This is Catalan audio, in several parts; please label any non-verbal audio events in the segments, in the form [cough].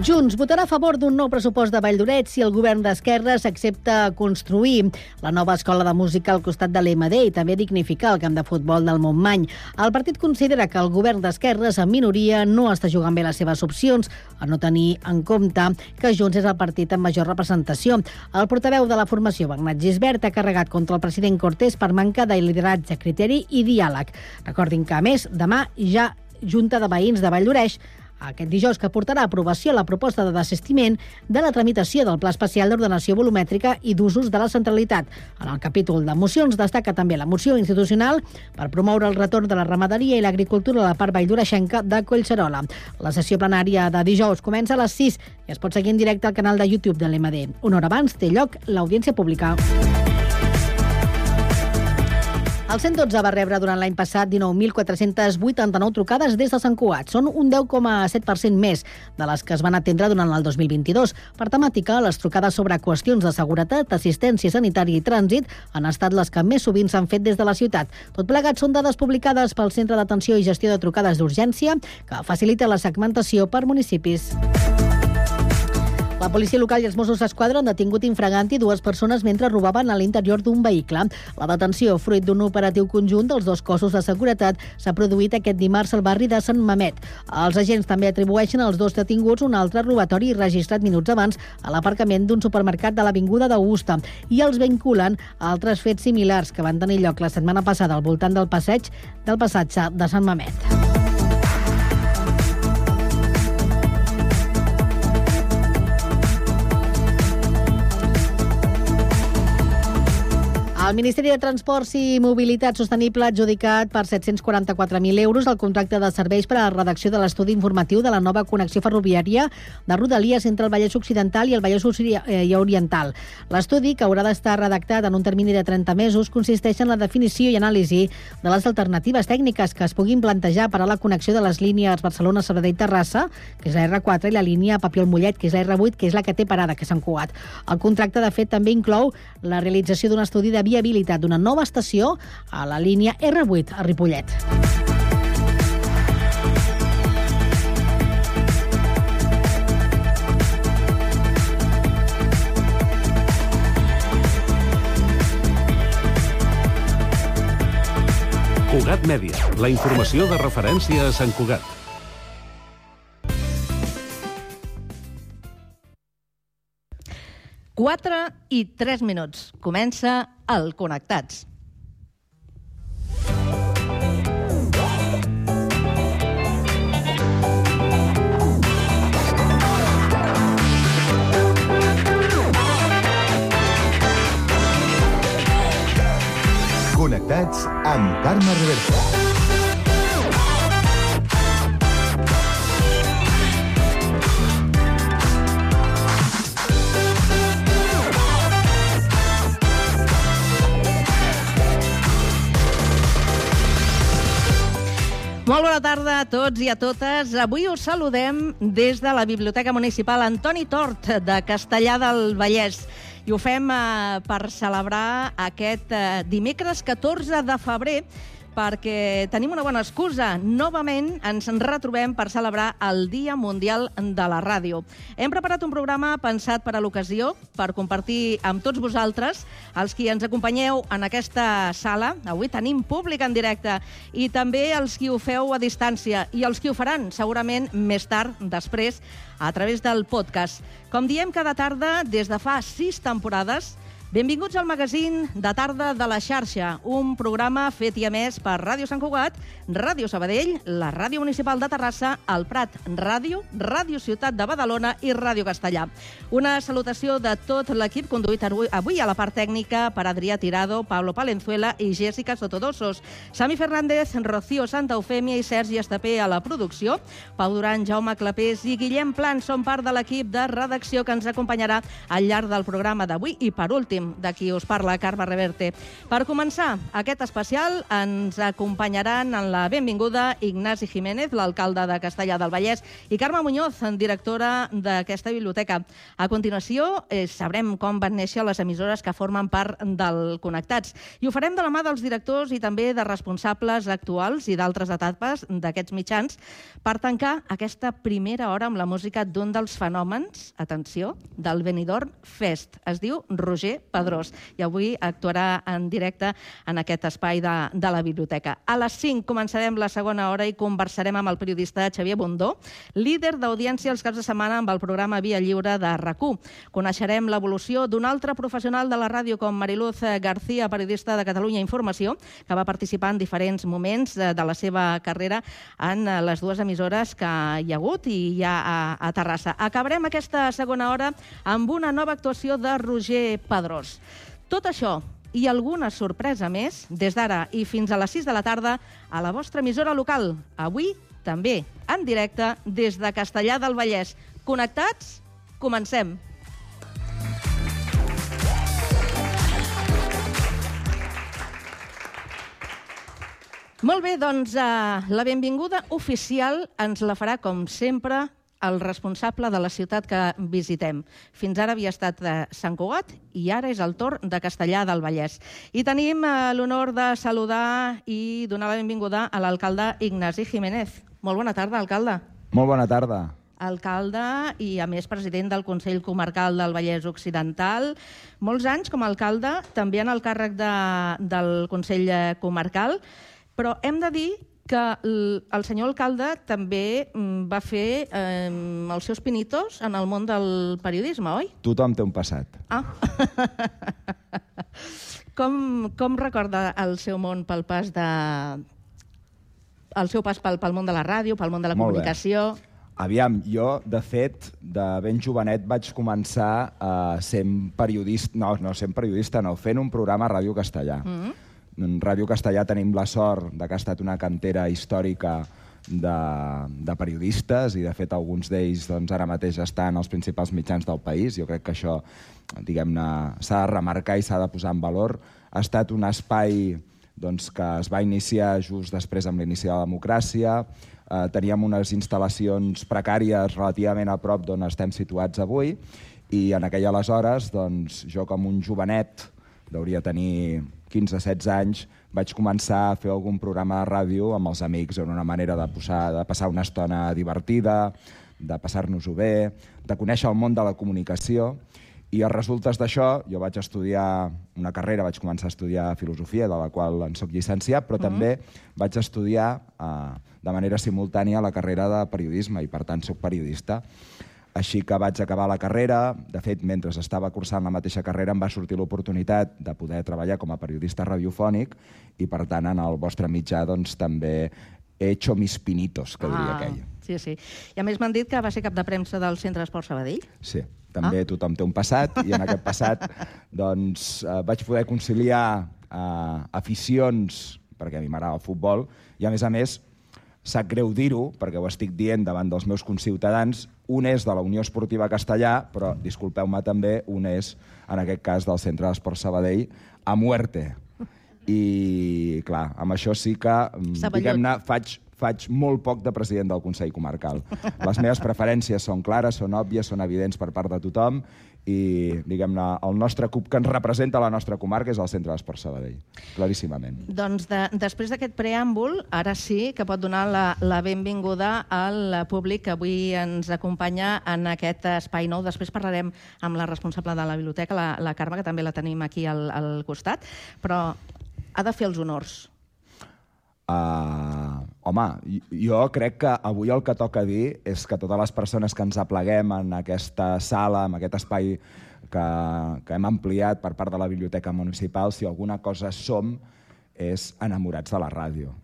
Junts votarà a favor d'un nou pressupost de Valldoret si el govern d'Esquerres accepta construir la nova escola de música al costat de l'EMD i també dignificar el camp de futbol del Montmany. El partit considera que el govern d'Esquerres, en minoria, no està jugant bé les seves opcions, a no tenir en compte que Junts és el partit amb major representació. El portaveu de la formació, Bernat Gisbert, ha carregat contra el president Cortés per manca de lideratge, criteri i diàleg. Recordin que, a més, demà ja Junta de Veïns de Valldoreix aquest dijous que portarà a aprovació la proposta de desistiment de la tramitació del Pla Especial d'Ordenació Volumètrica i d'Usos de la Centralitat. En el capítol de mocions destaca també la moció institucional per promoure el retorn de la ramaderia i l'agricultura a la part valldoreixenca de Collserola. La sessió plenària de dijous comença a les 6 i es pot seguir en directe al canal de YouTube de l'MD. Una hora abans té lloc l'audiència pública. El 112 va rebre durant l'any passat 19.489 trucades des de Sant Cugat. Són un 10,7% més de les que es van atendre durant el 2022. Per temàtica, les trucades sobre qüestions de seguretat, assistència sanitària i trànsit han estat les que més sovint s'han fet des de la ciutat. Tot plegat són dades publicades pel Centre d'Atenció i Gestió de Trucades d'Urgència, que facilita la segmentació per municipis. La policia local i els Mossos d'Esquadra han detingut infraganti dues persones mentre robaven a l'interior d'un vehicle. La detenció, fruit d'un operatiu conjunt dels dos cossos de seguretat, s'ha produït aquest dimarts al barri de Sant Mamet. Els agents també atribueixen als dos detinguts un altre robatori registrat minuts abans a l'aparcament d'un supermercat de l'Avinguda d'Augusta i els vinculen a altres fets similars que van tenir lloc la setmana passada al voltant del passeig del passatge de Sant Mamet. El Ministeri de Transports i Mobilitat Sostenible ha adjudicat per 744.000 euros el contracte de serveis per a la redacció de l'estudi informatiu de la nova connexió ferroviària de Rodalies entre el Vallès Occidental i el Vallès eh, Oriental. L'estudi, que haurà d'estar redactat en un termini de 30 mesos, consisteix en la definició i anàlisi de les alternatives tècniques que es puguin plantejar per a la connexió de les línies Barcelona-Sabadell-Terrassa, que és la R4, i la línia Papiol-Mollet, que és la R8, que és la que té parada, que és Sant Cugat. El contracte, de fet, també inclou la realització d'un estudi de via viabilitat d'una nova estació a la línia R8 a Ripollet. Cugat Mèdia, la informació de referència a Sant Cugat. Quatre i tres minuts. Comença el Connectats. Connectats amb Carme Reversa. Molt bona tarda a tots i a totes. Avui us saludem des de la Biblioteca Municipal Antoni Tort de Castellà del Vallès. I ho fem eh, per celebrar aquest eh, dimecres 14 de febrer perquè tenim una bona excusa. Novament ens retrobem per celebrar el Dia Mundial de la Ràdio. Hem preparat un programa pensat per a l'ocasió, per compartir amb tots vosaltres, els qui ens acompanyeu en aquesta sala. Avui tenim públic en directe i també els qui ho feu a distància i els qui ho faran segurament més tard, després, a través del podcast. Com diem cada tarda, des de fa sis temporades, Benvinguts al magazín de tarda de la xarxa, un programa fet i emès per Ràdio Sant Cugat, Ràdio Sabadell, la Ràdio Municipal de Terrassa, el Prat Ràdio, Ràdio Ciutat de Badalona i Ràdio Castellà. Una salutació de tot l'equip conduït avui a la part tècnica per Adrià Tirado, Pablo Palenzuela i Jessica Sotodosos. Sami Fernández, Rocío Santa Eufèmia i Sergi Estapé a la producció. Pau Duran, Jaume Clapés i Guillem Plan són part de l'equip de redacció que ens acompanyarà al llarg del programa d'avui. I per últim, Team, de qui us parla, Carme Reverte. Per començar aquest especial ens acompanyaran en la benvinguda Ignasi Jiménez, l'alcalde de Castellà del Vallès, i Carme Muñoz, directora d'aquesta biblioteca. A continuació, eh, sabrem com van néixer les emissores que formen part del Connectats. I ho farem de la mà dels directors i també de responsables actuals i d'altres etapes d'aquests mitjans per tancar aquesta primera hora amb la música d'un dels fenòmens, atenció, del Benidorm Fest. Es diu Roger Pedrós i avui actuarà en directe en aquest espai de, de la biblioteca. A les 5 començarem la segona hora i conversarem amb el periodista Xavier Bondó, líder d'audiència els caps de setmana amb el programa Via Lliure de rac Coneixerem l'evolució d'un altre professional de la ràdio com Mariluz García, periodista de Catalunya Informació, que va participar en diferents moments de la seva carrera en les dues emissores que hi ha hagut i hi ha a, a Terrassa. Acabarem aquesta segona hora amb una nova actuació de Roger Pedrós. Tot això i alguna sorpresa més des d'ara i fins a les 6 de la tarda a la vostra emissora local. Avui també en directe des de Castellà del Vallès. Connectats? Comencem. Molt bé, doncs uh, la benvinguda oficial ens la farà, com sempre, el responsable de la ciutat que visitem. Fins ara havia estat de Sant Cugat i ara és el torn de Castellà del Vallès. I tenim uh, l'honor de saludar i donar la benvinguda a l'alcalde Ignasi Jiménez. Molt bona tarda, alcalde. Molt bona tarda. Alcalde i, a més, president del Consell Comarcal del Vallès Occidental. Molts anys com a alcalde, també en el càrrec de, del Consell Comarcal. Però hem de dir que el senyor alcalde també mm, va fer eh, els seus pinitos en el món del periodisme, oi? Tothom té un passat. Ah. [laughs] com, com recorda el seu món pel pas de... el seu pas pel, pel món de la ràdio, pel món de la Molt comunicació? Bé. Aviam, jo, de fet, de ben jovenet vaig començar uh, sent periodista, no, no sent periodista, no, fent un programa a Ràdio Castellà. Mm -hmm en Ràdio Castellà tenim la sort de que ha estat una cantera històrica de, de periodistes i, de fet, alguns d'ells doncs, ara mateix estan als principals mitjans del país. Jo crec que això, diguem-ne, s'ha de remarcar i s'ha de posar en valor. Ha estat un espai doncs, que es va iniciar just després amb l'inici de la democràcia. Eh, teníem unes instal·lacions precàries relativament a prop d'on estem situats avui i en aquella aleshores, doncs, jo com un jovenet, hauria tenir 15-16 anys, vaig començar a fer algun programa de ràdio amb els amics, en una manera de, posar, de passar una estona divertida, de passar-nos-ho bé, de conèixer el món de la comunicació, i a resultes d'això jo vaig estudiar una carrera, vaig començar a estudiar filosofia, de la qual en soc llicenciat, però uh -huh. també vaig estudiar eh, de manera simultània la carrera de periodisme i per tant soc periodista. Així que vaig acabar la carrera. De fet, mentre estava cursant la mateixa carrera em va sortir l'oportunitat de poder treballar com a periodista radiofònic i, per tant, en el vostre mitjà doncs, també he hecho mis pinitos, que diria ah, aquell. Sí, sí. I a més m'han dit que va ser cap de premsa del Centre d'Esport Sabadell. Sí, també ah. tothom té un passat i en aquest passat [laughs] doncs, eh, vaig poder conciliar eh, aficions, perquè a mi m'agrada el futbol, i a més a més sap greu dir-ho, perquè ho estic dient davant dels meus conciutadans, un és de la Unió Esportiva Castellà, però, disculpeu-me també, un és, en aquest cas, del Centre d'Esport Sabadell, a muerte. I, clar, amb això sí que, mm, diguem-ne, faig, faig molt poc de president del Consell Comarcal. Les meves preferències són clares, són òbvies, són evidents per part de tothom, i, diguem-ne, el nostre CUP que ens representa la nostra comarca és el Centre d'Esport Sabadell, claríssimament. Doncs de, després d'aquest preàmbul, ara sí que pot donar la, la benvinguda al públic que avui ens acompanya en aquest espai nou. Després parlarem amb la responsable de la biblioteca, la, la Carme, que també la tenim aquí al, al costat, però ha de fer els honors. Uh, home, jo crec que avui el que toca dir és que totes les persones que ens apleguem en aquesta sala, en aquest espai que, que hem ampliat per part de la Biblioteca Municipal, si alguna cosa som, és enamorats de la ràdio.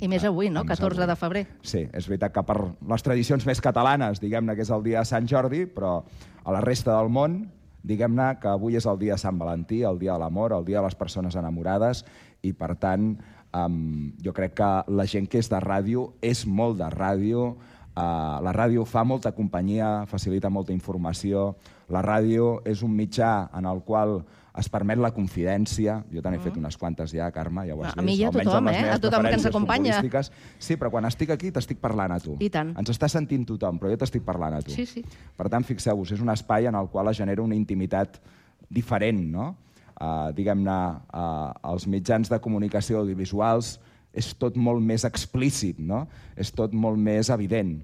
I més avui, no? 14 de febrer. Sí, és veritat que per les tradicions més catalanes, diguem-ne que és el dia de Sant Jordi, però a la resta del món, diguem-ne que avui és el dia de Sant Valentí, el dia de l'amor, el dia de les persones enamorades, i per tant Um, jo crec que la gent que és de ràdio és molt de ràdio, Uh, la ràdio fa molta companyia, facilita molta informació. La ràdio és un mitjà en el qual es permet la confidència. Jo te n'he fet unes quantes ja, Carme, ja ho has Mm. A mi i a tothom, eh? A tothom que ens acompanya. Sí, però quan estic aquí t'estic parlant a tu. I tant. Ens està sentint tothom, però jo t'estic parlant a tu. Sí, sí. Per tant, fixeu-vos, és un espai en el qual es genera una intimitat diferent, no? Uh, Diguem-ne, uh, els mitjans de comunicació audiovisuals és tot molt més explícit, no? És tot molt més evident.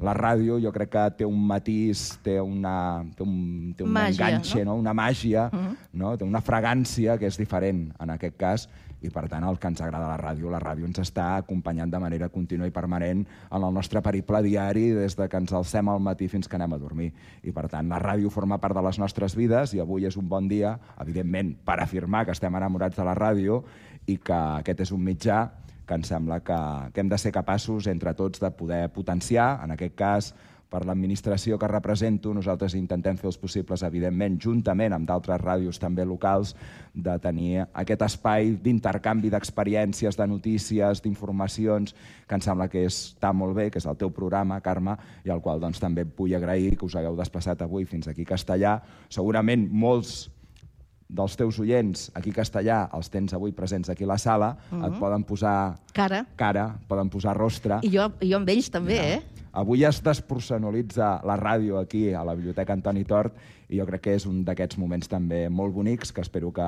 La ràdio jo crec que té un matís, té, una, té un, té un Màgia, enganxe, no? no? una màgia, no? té una fragància que és diferent en aquest cas i per tant el que ens agrada la ràdio, la ràdio ens està acompanyant de manera contínua i permanent en el nostre periple diari des de que ens alcem al matí fins que anem a dormir. I per tant la ràdio forma part de les nostres vides i avui és un bon dia, evidentment, per afirmar que estem enamorats de la ràdio i que aquest és un mitjà que em sembla que, que hem de ser capaços entre tots de poder potenciar, en aquest cas per l'administració que represento, nosaltres intentem fer els possibles, evidentment, juntament amb d'altres ràdios també locals, de tenir aquest espai d'intercanvi d'experiències, de notícies, d'informacions, que em sembla que està molt bé, que és el teu programa, Carme, i al qual doncs, també vull agrair que us hagueu desplaçat avui fins aquí a Castellà. Segurament molts dels teus oients aquí a Castellà, els tens avui presents aquí a la sala, et poden posar Cara. cara, poden posar rostre. I jo, jo amb ells també, eh? Avui es despersonalitza la ràdio aquí a la Biblioteca Antoni Tort i jo crec que és un d'aquests moments també molt bonics que espero que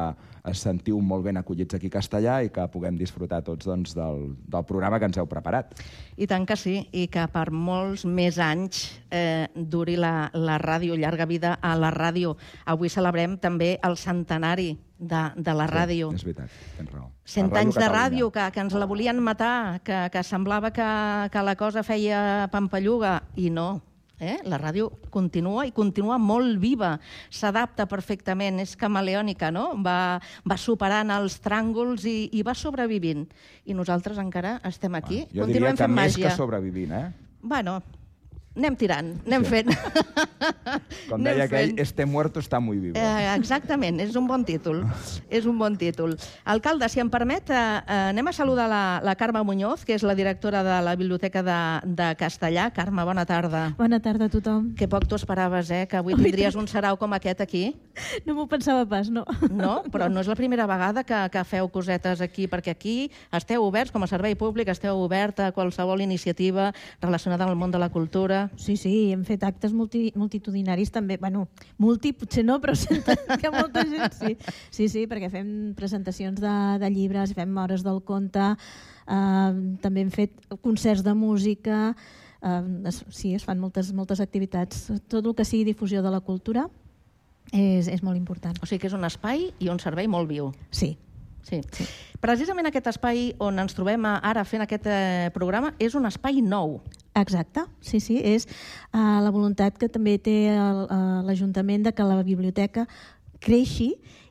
es sentiu molt ben acollits aquí a Castellà i que puguem disfrutar tots doncs, del, del programa que ens heu preparat. I tant que sí, i que per molts més anys eh, duri la, la ràdio, llarga vida a la ràdio. Avui celebrem també el centenari de, de la ràdio. Sí, és veritat, tens raó. Cent anys de ràdio, que, que ens la volien matar, que, que semblava que, que la cosa feia pampalluga, i no. Eh? La ràdio continua i continua molt viva, s'adapta perfectament, és camaleònica, no? Va, va superant els tràngols i, i va sobrevivint. I nosaltres encara estem aquí, Jo diria que fent més màgia. que sobrevivint, eh? Bueno, anem tirant, anem Sí. fent. Com [laughs] Anem deia aquell, fent. este muerto está muy vivo. Eh, exactament, és un bon títol. [laughs] és un bon títol. Alcalde, si em permet, eh, eh, anem a saludar la, la Carme Muñoz, que és la directora de la Biblioteca de, de Castellà. Carme, bona tarda. Bona tarda a tothom. Que poc t'ho esperaves, eh? Que avui Ui, tindries un sarau com aquest aquí. No m'ho pensava pas, no. No? Però no és la primera vegada que, que feu cosetes aquí, perquè aquí esteu oberts, com a servei públic, esteu obert a qualsevol iniciativa relacionada amb el món de la cultura. Sí, sí, hem fet actes multi, multitudinaris també. Bueno, multi potser no, però [laughs] que molta gent sí. Sí, sí, perquè fem presentacions de, de llibres, fem hores del conte, eh, també hem fet concerts de música, eh, es, sí, es fan moltes, moltes activitats. Tot el que sigui difusió de la cultura és, és molt important. O sigui que és un espai i un servei molt viu. Sí, Sí. sí. Precisament aquest espai on ens trobem ara fent aquest eh, programa és un espai nou. Exacte, sí, sí, és uh, la voluntat que també té eh, l'Ajuntament de que la biblioteca creixi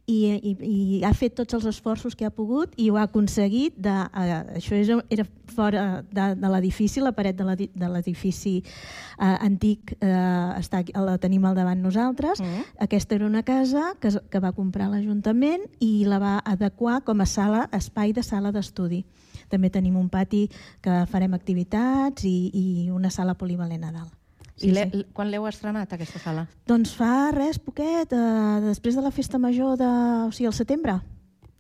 i, i, i ha fet tots els esforços que ha pogut i ho ha aconseguit. De, uh, això és, era fora de, de l'edifici, la paret de l'edi- de l'edifici uh, antic uh, està la tenim al davant nosaltres. Mm. Aquesta era una casa que, que va comprar l'Ajuntament i la va adequar com a sala, espai de sala d'estudi. També tenim un pati que farem activitats i, i una sala polivalent a dalt. I l'he- quan l'heu estrenat, aquesta sala? Doncs fa res, poquet, eh, després de la festa major de... O sigui, el setembre.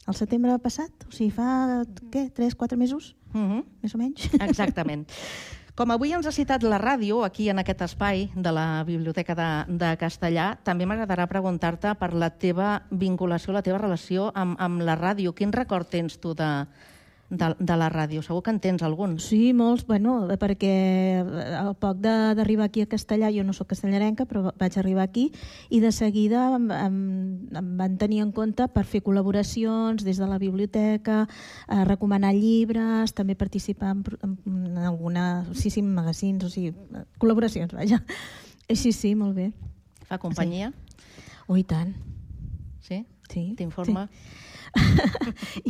El setembre passat. O sigui, fa, què, 3, 4 mesos, Mm -hmm. més o menys. [laughs] Exactament. Com avui ens ha citat la ràdio aquí en aquest espai de la Biblioteca de, de Castellà, també m'agradarà preguntar-te per la teva vinculació, la teva relació amb, amb la ràdio. Quin record tens tu de, de, de la ràdio? Segur que en tens algun. Sí, molts, bueno, perquè al poc de- d'arribar aquí a Castellà, jo no sóc castellarenca, però vaig arribar aquí, i de seguida em, em, em van tenir en compte per fer col·laboracions des de la biblioteca, eh, recomanar llibres, també participar en, en, en alguna, sí, sí, en magazins, o sigui, eh, col·laboracions, vaja. Eh, Sí, sí, molt bé. Fa companyia? Oh, i tant. Sí? Sí, T'informa?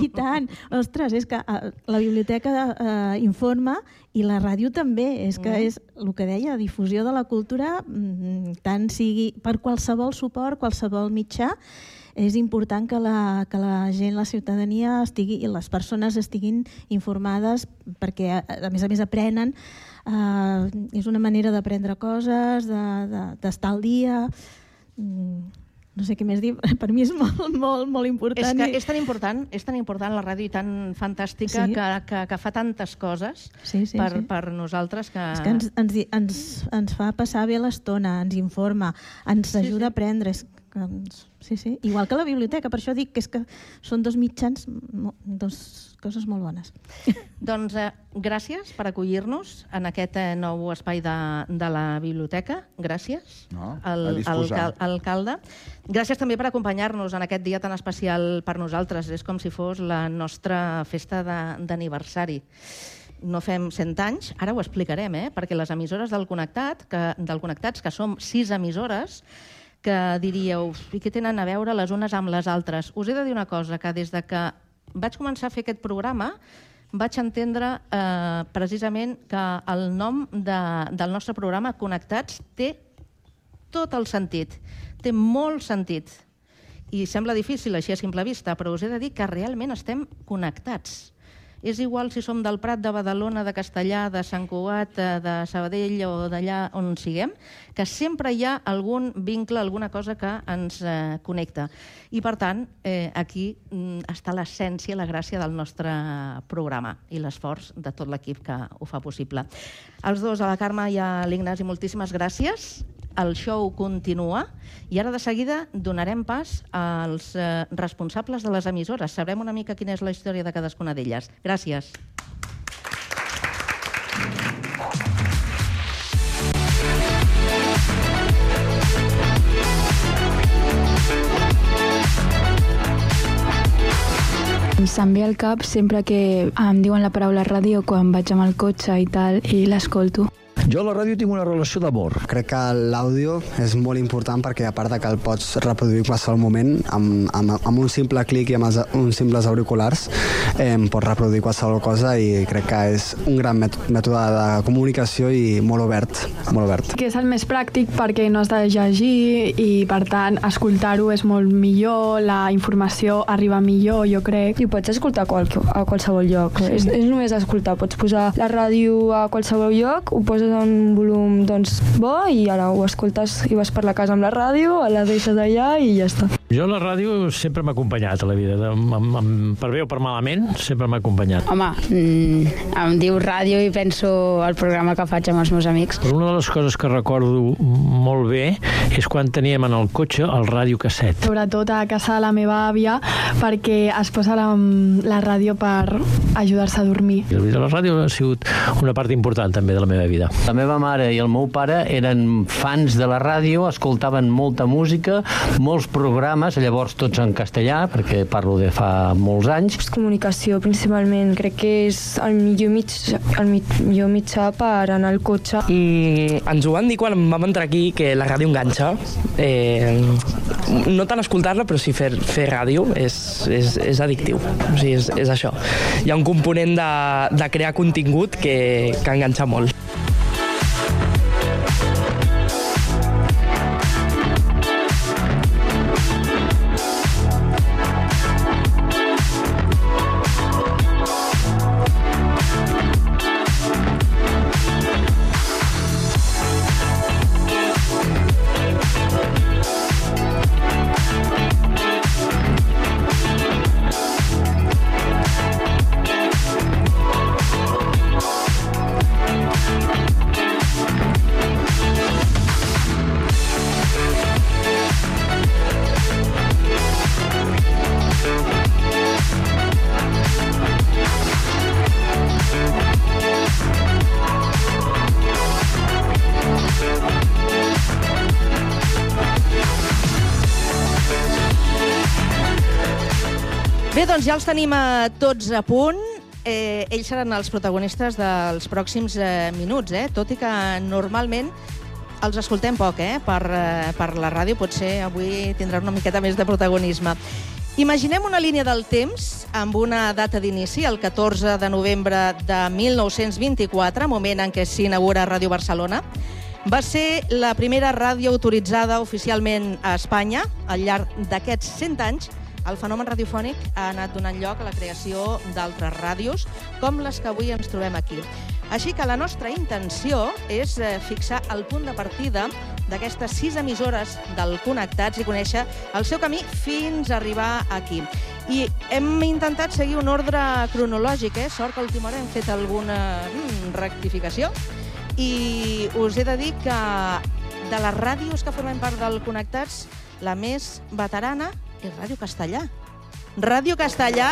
I tant. Ostres, és que eh, la biblioteca eh, informa i la ràdio també. És que Mm. és el que deia, difusió de la cultura, mm, tant sigui per qualsevol suport, qualsevol mitjà, és important que la, que la gent, la ciutadania estigui, i les persones estiguin informades perquè, a, més a més, aprenen Uh, és una manera d'aprendre coses, d'estar de, de, al dia... Mm, no sé què més dir, [laughs] per mi és molt, molt, molt important. És que és tan important, és tan important la ràdio i tan fantàstica Sí. que, que, que fa tantes coses Sí, sí, per, sí. per nosaltres que... És que ens, ens, ens, ens fa passar bé l'estona, ens informa, ens Sí, ajuda sí. a aprendre. És que, ens- sí, sí. Igual que la biblioteca, per això dic que, és que són dos mitjans, dos coses molt bones. [laughs] Doncs eh, gràcies per acollir-nos en aquest eh, nou espai de, de la biblioteca. Gràcies, No, al, a disposar. al, alcalde. Gràcies també per acompanyar-nos en aquest dia tan especial per nosaltres. És com si fos la nostra festa d'aniversari. No fem 100 anys, ara ho explicarem, eh? perquè les emissores del Connectat, que, del Connectats, que som sis emissores, que diríeu, i què tenen a veure les unes amb les altres? Us he de dir una cosa, que des de que vaig començar a fer aquest programa vaig entendre eh, precisament que el nom de, del nostre programa, Connectats, té tot el sentit. Té molt sentit. I sembla difícil així a simple vista, però us he de dir que realment estem connectats. És igual si som del Prat, de Badalona, de Castellà, de Sant Cugat, eh, de Sabadell o d'allà on siguem, que sempre hi ha algun vincle, alguna cosa que ens eh, connecta. I, per tant, eh, aquí mm, està l'essència, la gràcia del nostre programa i l'esforç de tot l'equip que ho fa possible. Els dos, a la Carme i a l'Ignasi, moltíssimes gràcies el show continua i ara de seguida donarem pas als eh, responsables de les emissores. Sabrem una mica quina és la història de cadascuna d'elles. Gràcies. Se'm ve al cap sempre que em diuen la paraula ràdio quan vaig amb el cotxe i tal, i l'escolto. Jo a la ràdio tinc una relació d'amor. Crec que l'àudio és molt important perquè a part de que el pots reproduir qualsevol moment, amb, amb, amb un simple clic i amb els, uns simples auriculars eh, pots reproduir qualsevol cosa i crec que és un gran mètode, mètode de comunicació i molt obert, molt obert. Que és el més pràctic perquè no has de llegir i, per tant, escoltar-ho és molt millor, la informació arriba millor, jo crec. I ho pots escoltar a, qual, a qualsevol lloc. Sí. És, és només escoltar. Pots posar la ràdio a qualsevol lloc, ho poses a un volum doncs, bo i ara ho escoltes i vas per la casa amb la ràdio, la deixes allà i ja està. Jo la ràdio sempre m'ha acompanyat a la vida, de, amb, amb, per bé o per malament, sempre m'ha acompanyat. Home, mm, em diu ràdio i penso al programa que faig amb els meus amics. Però una de les coses que recordo molt bé és quan teníem en el cotxe el ràdio casset. Sobretot a casa de la meva àvia, perquè es posa la, la ràdio per ajudar-se a dormir. I la veritat, la ràdio ha sigut una part important també de la meva vida. La meva mare i el meu pare eren fans de la ràdio, escoltaven molta música, molts programes, llavors tots en castellà, perquè parlo de fa molts anys. Comunicació, principalment. Crec que és el millor, mig, el millor mitjà per anar al cotxe. Mm, ens ho van dir quan vam entrar aquí, que la ràdio enganxa. Eh, no tant escoltar-la, però sí fer, fer ràdio és, és, és addictiu. O sigui, és, és això. Hi ha un component de, de crear contingut que, que enganxa molt. Doncs ja els tenim a tots a punt. Eh, ells seran els protagonistes dels pròxims eh, minuts, eh? tot i que normalment els escoltem poc, eh? Per, eh, per la ràdio potser avui tindran una miqueta més de protagonisme. Imaginem una línia del temps amb una data d'inici, el 14 de novembre de 1924, moment en què s'inaugura Ràdio Barcelona. Va ser la primera ràdio autoritzada oficialment a Espanya. Al llarg d'aquests 100 anys, el fenomen radiofònic ha anat donant lloc a la creació d'altres ràdios, com les que avui ens trobem aquí. Així que la nostra intenció és eh, fixar el punt de partida d'aquestes sis emissores del Connectats i conèixer el seu camí fins a arribar aquí. I hem intentat seguir un ordre cronològic, eh? Sort que a última hora hem fet alguna mm, rectificació. I us he de dir que de les ràdios que formem part del Connectats, la més veterana és Ràdio Castellà. Ràdio Castellà!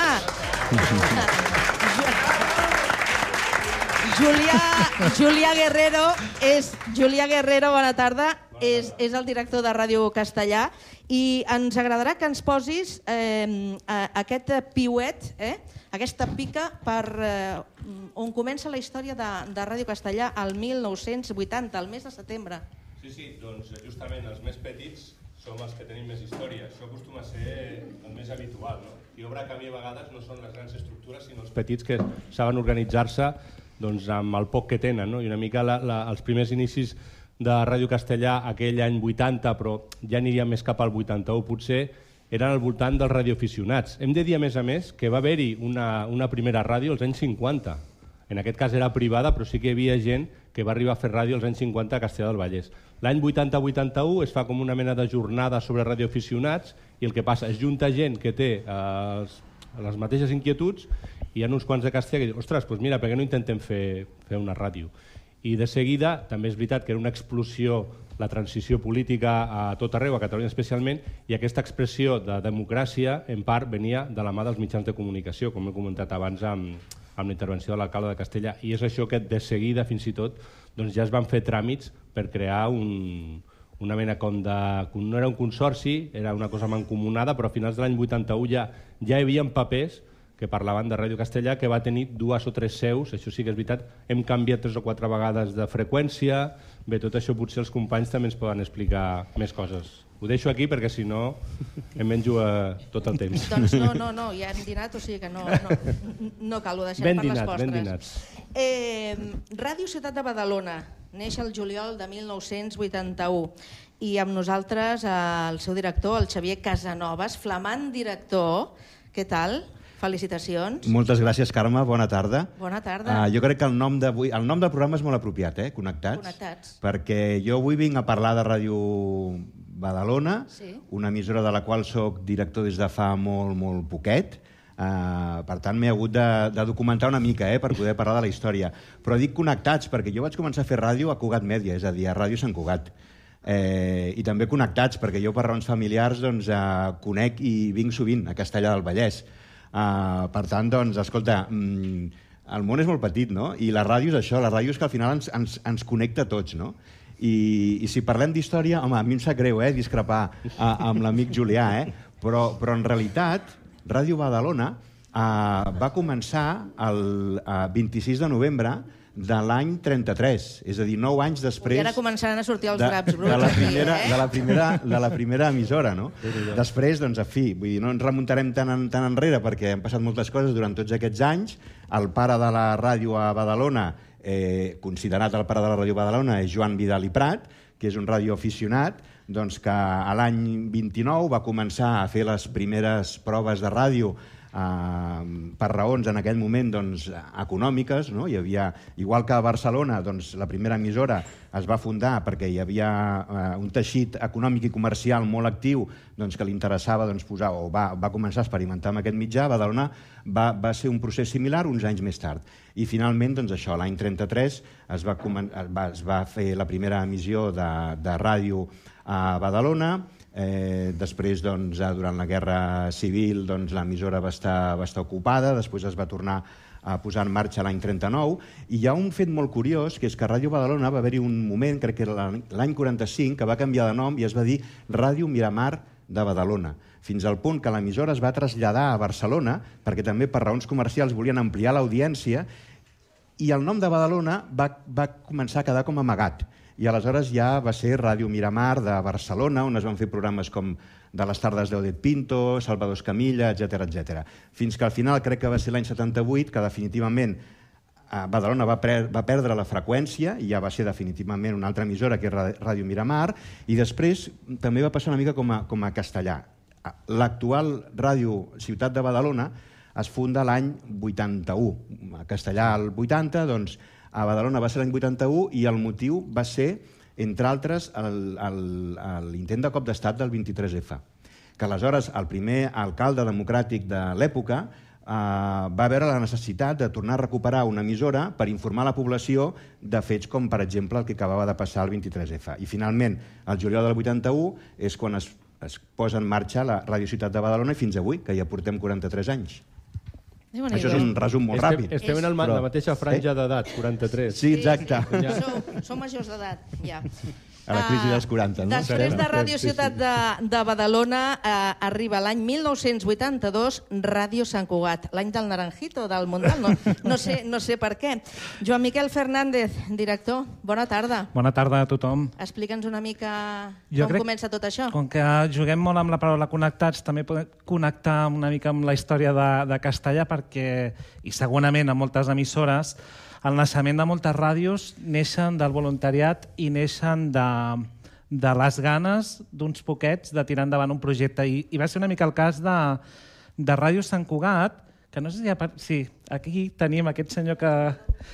[laughs] Julià, Julià Guerrero és Julià Guerrero, bona tarda, és, és el director de Ràdio Castellà i ens agradarà que ens posis eh, aquest piuet, eh, aquesta pica per eh, on comença la història de, de Ràdio Castellà al 1980, al mes de setembre. Sí, sí, doncs justament els més petits som els que tenim més història. Això acostuma a ser el més habitual. No? Qui obre camí a vegades no són les grans estructures, sinó els petits que saben organitzar-se doncs, amb el poc que tenen. No? I una mica la, la, els primers inicis de Ràdio Castellà aquell any 80, però ja aniria més cap al 81 potser, eren al voltant dels radioaficionats. Hem de dir, a més a més, que va haver-hi una, una primera ràdio als anys 50. En aquest cas era privada, però sí que hi havia gent que va arribar a fer ràdio als anys 50 a Castellà del Vallès. L'any 80-81 es fa com una mena de jornada sobre radioaficionats i el que passa és junta gent que té eh, les mateixes inquietuds i hi ha uns quants de Castella que diuen, ostres, doncs mira, per què no intentem fer, fer una ràdio? I de seguida, també és veritat que era una explosió la transició política a tot arreu, a Catalunya especialment, i aquesta expressió de democràcia, en part, venia de la mà dels mitjans de comunicació, com he comentat abans amb, amb la intervenció de l'alcalde de Castella. I és això que de seguida, fins i tot, doncs ja es van fer tràmits per crear un, una mena com de... No era un consorci, era una cosa mancomunada, però a finals de l'any 81 ja, ja hi havia papers que parlaven de Ràdio Castellà, que va tenir dues o tres seus, això sí que és veritat, hem canviat tres o quatre vegades de freqüència, bé, tot això potser els companys també ens poden explicar més coses. Ho deixo aquí perquè si no em menjo uh, tot el temps. [laughs] Doncs no, no, no, ja hem dinat, o sigui que no, no, no cal, ho deixem ben per dinat, les postres. Ben dinats. Eh, Ràdio Ciutat de Badalona neix el juliol de 1981 i amb nosaltres eh, el seu director, el Xavier Casanovas, flamant director. Què tal? Felicitacions. Moltes gràcies, Carme. Bona tarda. Bona tarda. Uh, jo crec que el nom, d'avui, el nom del programa és molt apropiat, eh? Connectats. Connectats. Perquè jo avui vinc a parlar de Ràdio Badalona, Sí. una emissora de la qual sóc director des de fa molt, molt poquet. Uh, per tant, m'he hagut de, de documentar una mica eh, per poder parlar de la història. Però dic connectats perquè jo vaig començar a fer ràdio a Cugat Mèdia, és a dir, a Ràdio Sant Cugat. Eh, I també connectats, perquè jo per raons familiars doncs, eh, conec i vinc sovint a Castellà del Vallès. Uh, per tant, doncs, escolta, mm, el món és molt petit, no? I la ràdio és això, la ràdio és que al final ens, ens, ens connecta a tots, no? I, i si parlem d'història, home, a mi em sap greu eh, discrepar a, amb l'amic Julià, eh? però, però en realitat Ràdio Badalona eh, va començar el eh, 26 de novembre de l'any 33, és a dir, 9 anys després... I ara començaran a sortir els de, draps bruts. de, la aquí, primera, eh? de, la primera, de la primera emissora, no? Després, doncs, a fi, vull dir, no ens remuntarem tan, en, tan enrere perquè han passat moltes coses durant tots aquests anys. El pare de la ràdio a Badalona, eh, considerat el pare de la ràdio Badalona, és Joan Vidal i Prat, que és un radioaficionat, doncs que a l'any 29 va començar a fer les primeres proves de ràdio eh, per raons en aquell moment doncs, econòmiques. No? Hi havia, igual que a Barcelona, doncs, la primera emissora es va fundar perquè hi havia eh, un teixit econòmic i comercial molt actiu doncs, que li interessava doncs, posar, o va, va començar a experimentar amb aquest mitjà. Badalona va, va ser un procés similar uns anys més tard. I finalment, doncs, això, l'any 33 es va, es va fer la primera emissió de, de ràdio a Badalona, Eh, després, doncs, durant la Guerra Civil, doncs, l'emissora va, estar, va estar ocupada, després es va tornar a posar en marxa l'any 39, i hi ha un fet molt curiós, que és que Ràdio Badalona va haver-hi un moment, crec que era l'any 45, que va canviar de nom i es va dir Ràdio Miramar de Badalona, fins al punt que l'emissora es va traslladar a Barcelona, perquè també per raons comercials volien ampliar l'audiència, i el nom de Badalona va, va començar a quedar com amagat. I aleshores ja va ser Ràdio Miramar de Barcelona, on es van fer programes com de les tardes d'Odet Pinto, Salvador Escamilla, etc etc. Fins que al final, crec que va ser l'any 78, que definitivament eh, Badalona va, va perdre la freqüència i ja va ser definitivament una altra emissora que és Ràdio Miramar i després també va passar una mica com a, com a castellà. L'actual ràdio Ciutat de Badalona es funda l'any 81. A Castellà, al 80, doncs, a Badalona va ser l'any 81 i el motiu va ser, entre altres, l'intent de cop d'estat del 23F que aleshores el primer alcalde democràtic de l'època eh, va veure la necessitat de tornar a recuperar una emissora per informar la població de fets com, per exemple, el que acabava de passar el 23F. I finalment, el juliol del 81 és quan es, es posa en marxa la Radio Ciutat de Badalona i fins avui, que ja portem 43 anys. Això és un resum molt estem, ràpid. Estem en el, ma- la mateixa franja d'edat, 43. Sí, exacte. Ja. Sou, sou majors d'edat, ja. A la crisi dels 40, no? Després de Ràdio. Ciutat de, de Badalona eh, arriba l'any 1982 Ràdio Sant Cugat, l'any del Naranjito, del Mundial, no, no, sé, no sé per què. Joan Miquel Fernández, director, bona tarda. Bona tarda a tothom. Explica'ns una mica Jo com crec- comença tot això. Com que juguem molt amb la paraula connectats, també podem connectar una mica amb la història de, de Castellà perquè, i segurament a moltes emissores, el naixement de moltes ràdios neixen del voluntariat i neixen de, de les ganes d'uns poquets de tirar endavant un projecte. I, i va ser una mica el cas de, de Ràdio Sant Cugat, que no sé si... Ha, sí, aquí tenim aquest senyor que,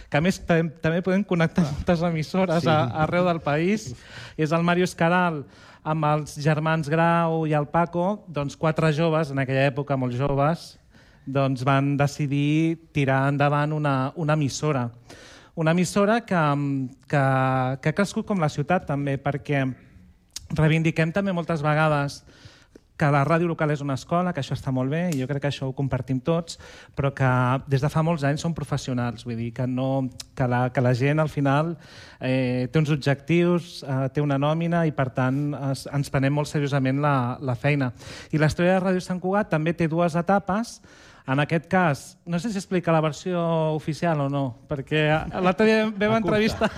que a més tam- també podem connectar moltes emissores Sí. a, arreu del país. És el Mario Escaral amb els germans Grau i el Paco, doncs quatre joves, en aquella època molt joves, doncs van decidir tirar endavant una, una emissora. Una emissora que, que, que ha crescut com la ciutat també, perquè reivindiquem també moltes vegades que la ràdio local és una escola, que això està molt bé, i jo crec que això ho compartim tots, però que des de fa molts anys són professionals, vull dir que, no, que, la, que la gent al final eh, té uns objectius, eh, té una nòmina i per tant es, ens prenem molt seriosament la, la feina. I la història de Ràdio Sant Cugat també té dues etapes, en aquest cas, no sé si explica la versió oficial o no, perquè l'altre dia vam La entrevistar...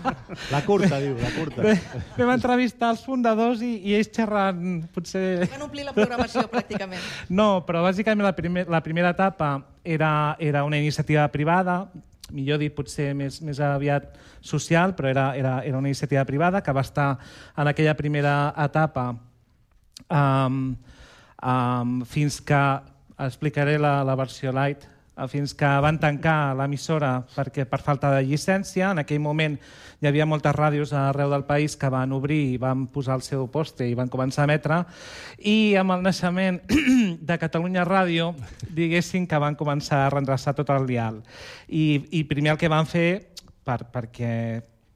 [laughs] La curta, diu, la curta. Vam- Vam entrevistar els fundadors i, i ells xerrant, potser... Van omplir la programació, pràcticament. [laughs] No, però bàsicament la, primer, la primera etapa era, era una iniciativa privada, millor dit, potser més, més aviat social, però era, era, era una iniciativa privada que va estar en aquella primera etapa um, um, fins que, explicaré la, la versió light, eh, fins que van tancar l'emissora perquè per falta de llicència. En aquell moment hi havia moltes ràdios arreu del país que van obrir i van posar el seu poste i van començar a emetre. I amb el naixement [clears throat] de Catalunya Ràdio, diguéssim que van començar a redreçar tot el dial. I, i primer el que van fer, per, perquè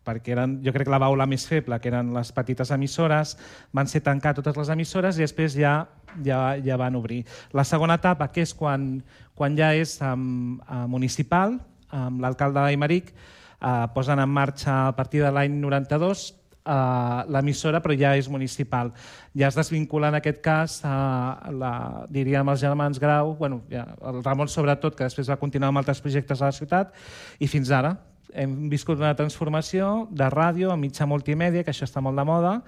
perquè eren, jo crec que la baula més feble, que eren les petites emissores, van ser tancar totes les emissores i després ja, ja, ja van obrir. La segona etapa, que és quan, quan ja és um, uh, municipal, amb l'alcalde d'Aimeric, uh, posen en marxa a partir de l'any 92 uh, l'emissora, però ja és municipal. Ja es desvincula en aquest cas, uh, la, diríem els germans Grau, bueno, ja, el Ramon sobretot, que després va continuar amb altres projectes a la ciutat, i fins ara hem viscut una transformació de ràdio a mitja multimèdia, que això està molt de moda,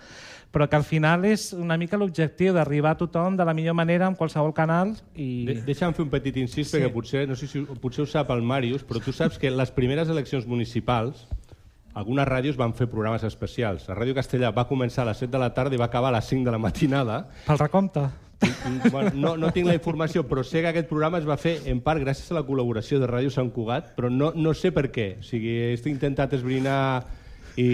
però que al final és una mica l'objectiu d'arribar a tothom de la millor manera amb qualsevol canal. I... De Deixa'm fer un petit incís, Sí. perquè potser, no sé si potser ho sap el Màrius, però tu saps que les primeres eleccions municipals algunes ràdios van fer programes especials. La Ràdio Castellà va començar a les 7 de la tarda i va acabar a les 5 de la matinada. Pel recompte? Bueno, no, no tinc la informació, però sé que aquest programa es va fer en part gràcies a la col·laboració de Ràdio Sant Cugat, però no, no sé per què. O sigui, he intentat esbrinar i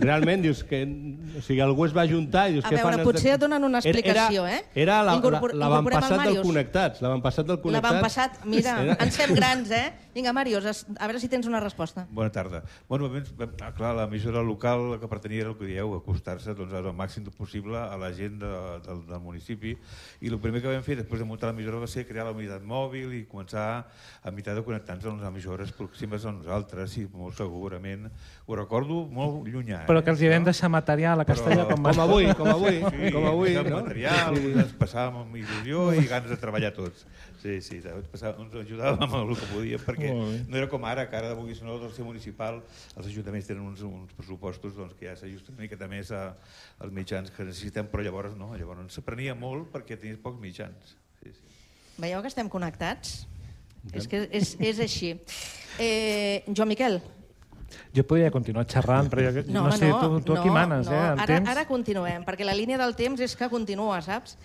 realment dius que o sigui, algú es va juntar i dius A què veure, fan potser et donen una explicació, era, eh? Era la, la, l'avantpassat incorporem el del. Connectats, l'avantpassat del Connectats. L'avantpassat, mira, Era- ens fem grans, eh? Vinga, Màrius, a veure si tens una resposta. Bona tarda. Bueno, vam, ah, clar, l'emissora local que pertanyia era el que dieu, acostar-se doncs, al màxim possible a la gent de, del, del municipi. I el primer que vam fer després de muntar l'emissora va ser crear la unitat mòbil i començar a mitar de connectar-nos amb les emissores pròximes a nosaltres, i molt segurament. Ho recordo molt llunyà. Però eh? que els hi vam deixar material a Castellà com, Com avui, com avui, Sí, com avui, no? material, Sí. ens passàvem amb il·lusió i ganes de treballar tots. Sí, sí, passàvem- ens ajudàvem amb el que podíem, perquè no era com ara, que ara, vulguis o no, del ser municipal, els ajuntaments tenen uns, uns pressupostos doncs, que ja s'ajusten una miqueta més a, als mitjans que necessitem, però llavors no, llavors s'aprenia molt perquè tenies pocs mitjans. Sí, sí. Veieu que estem connectats? És que és, és així. Eh, Joan Miquel. Jo podria continuar xerrant, però jo, no, home, sé, tu, tu aquí no, manes, no. eh, el ara, temps. Ara continuem, perquè la línia del temps és que continua, saps?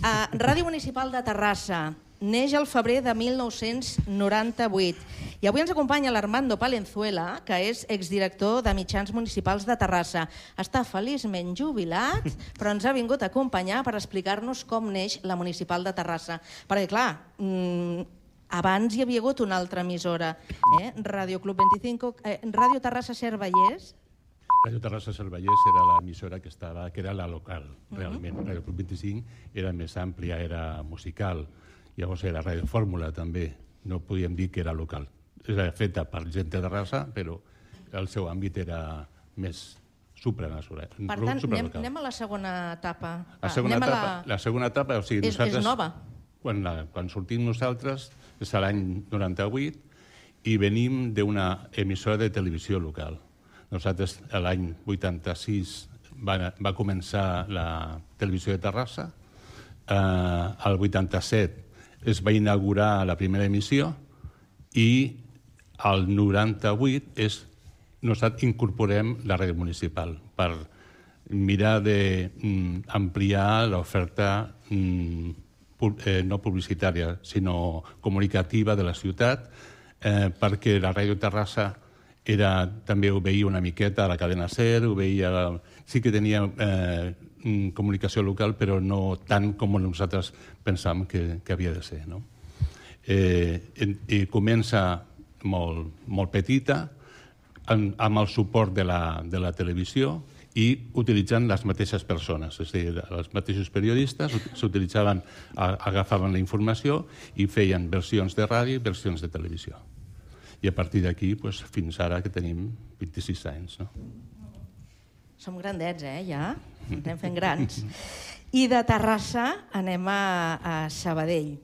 Uh, Ràdio Municipal de Terrassa. Neix al febrer de 1998. I avui ens acompanya l'Armando Palenzuela, que és exdirector de mitjans municipals de Terrassa. Està feliçment jubilat, [laughs] però ens ha vingut a acompanyar per explicar-nos com neix la municipal de Terrassa. Perquè, clar, mmm, abans hi havia hagut una altra emissora, eh? Radio Club 25, eh, Radio Terrassa Cervellers, Radio Terrassa Cervellers era l'emissora que, estava, que era la local, realment. Uh -huh. Radio Club 25 era més àmplia, era musical. Llavors era Radio Fórmula, també. No podíem dir que era local. Era feta per gent de Terrassa, però el seu àmbit era més supranatural. Per tant, anem, anem a la segona etapa. La segona, anem etapa, la... la segona etapa, o sigui, És- nosaltres... és nova. Quan, la, quan sortim nosaltres, és l'any 98, i venim d'una emissora de televisió local. Nosaltres, l'any 86, va, va començar la televisió de Terrassa. Eh, al 87 es va inaugurar la primera emissió i al 98 és, nosaltres incorporem la ràdio municipal per mirar d'ampliar l'oferta mm, eh, no publicitària, sinó comunicativa de la ciutat, eh, perquè la Ràdio Terrassa era, també ho veia una miqueta a la cadena SER, ho veia, sí que tenia eh, mm, comunicació local, però no tant com nosaltres pensàvem que, que havia de ser. No? Eh, I comença molt, molt petita, amb, amb el suport de la, de la televisió i utilitzant les mateixes persones, és a dir, els mateixos periodistes ut- s'utilitzaven, agafaven la informació i feien versions de ràdio i versions de televisió. I a partir d'aquí, doncs, fins ara que tenim 26 anys. No? Som grandets, eh, ja? Anem fent grans. I de Terrassa anem a, a Sabadell.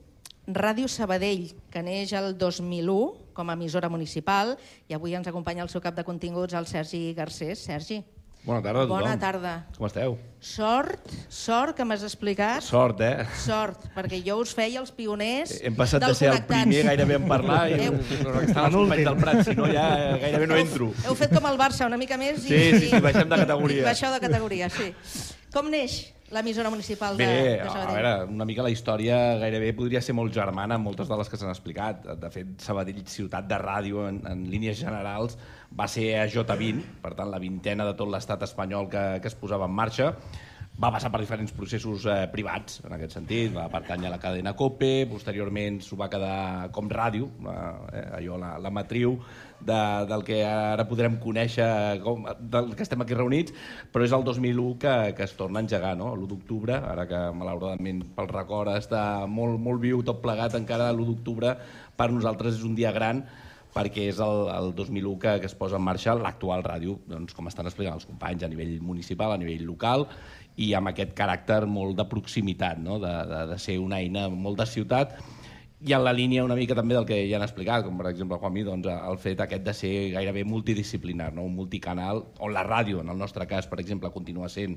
Ràdio Sabadell, que neix el 2001 com a emissora municipal, i avui ens acompanya el seu cap de continguts, el Sergi Garcés. Sergi, Bona tarda a tothom. bona tarda. Com esteu? Sort, sort que m'has explicat. Sort, eh? Sort, perquè jo us feia els pioners Hem passat de ser el primer gairebé en parlar i Heu, no, estan els companys del Prat, si no ja gairebé no entro. heu fet com el Barça, una mica més i... Sí, sí, sí, baixem de categoria. I baixeu de categoria, sí. Com neix l'emissora municipal de, Bé, de a Sabadell? veure, una mica la història gairebé podria ser molt germana amb moltes de les que s'han explicat. De fet, Sabadell, ciutat de ràdio en, en línies generals, va ser a J20, per tant, la vintena de tot l'estat espanyol que, que es posava en marxa. Va passar per diferents processos eh, privats, en aquest sentit. Va pertànyer a la cadena COPE, posteriorment s'ho va quedar com ràdio, eh, allò, la, la matriu de, del que ara podrem conèixer, com, del que estem aquí reunits, però és el 2001 que, que es torna a engegar, no? l'1 d'octubre, ara que malauradament pel record està molt, molt viu tot plegat, encara l'1 d'octubre per nosaltres és un dia gran, perquè és el, el 2001 que, que es posa en marxa l'actual ràdio, doncs, com estan explicant els companys, a nivell municipal, a nivell local, i amb aquest caràcter molt de proximitat, no? de, de, de ser una eina molt de ciutat, i en la línia una mica també del que ja han explicat, com per exemple Juanmi, doncs, el fet aquest de ser gairebé multidisciplinar, no? un multicanal, on la ràdio, en el nostre cas, per exemple, continua sent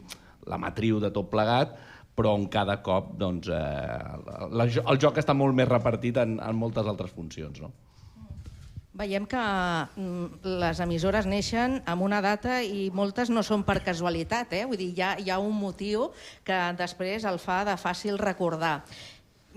la matriu de tot plegat, però on cada cop doncs, eh, el, el joc està molt més repartit en, en moltes altres funcions. No? Veiem que mm, les emissores neixen amb una data i moltes no són per casualitat, eh? vull dir, hi ha, hi ha un motiu que després el fa de fàcil recordar.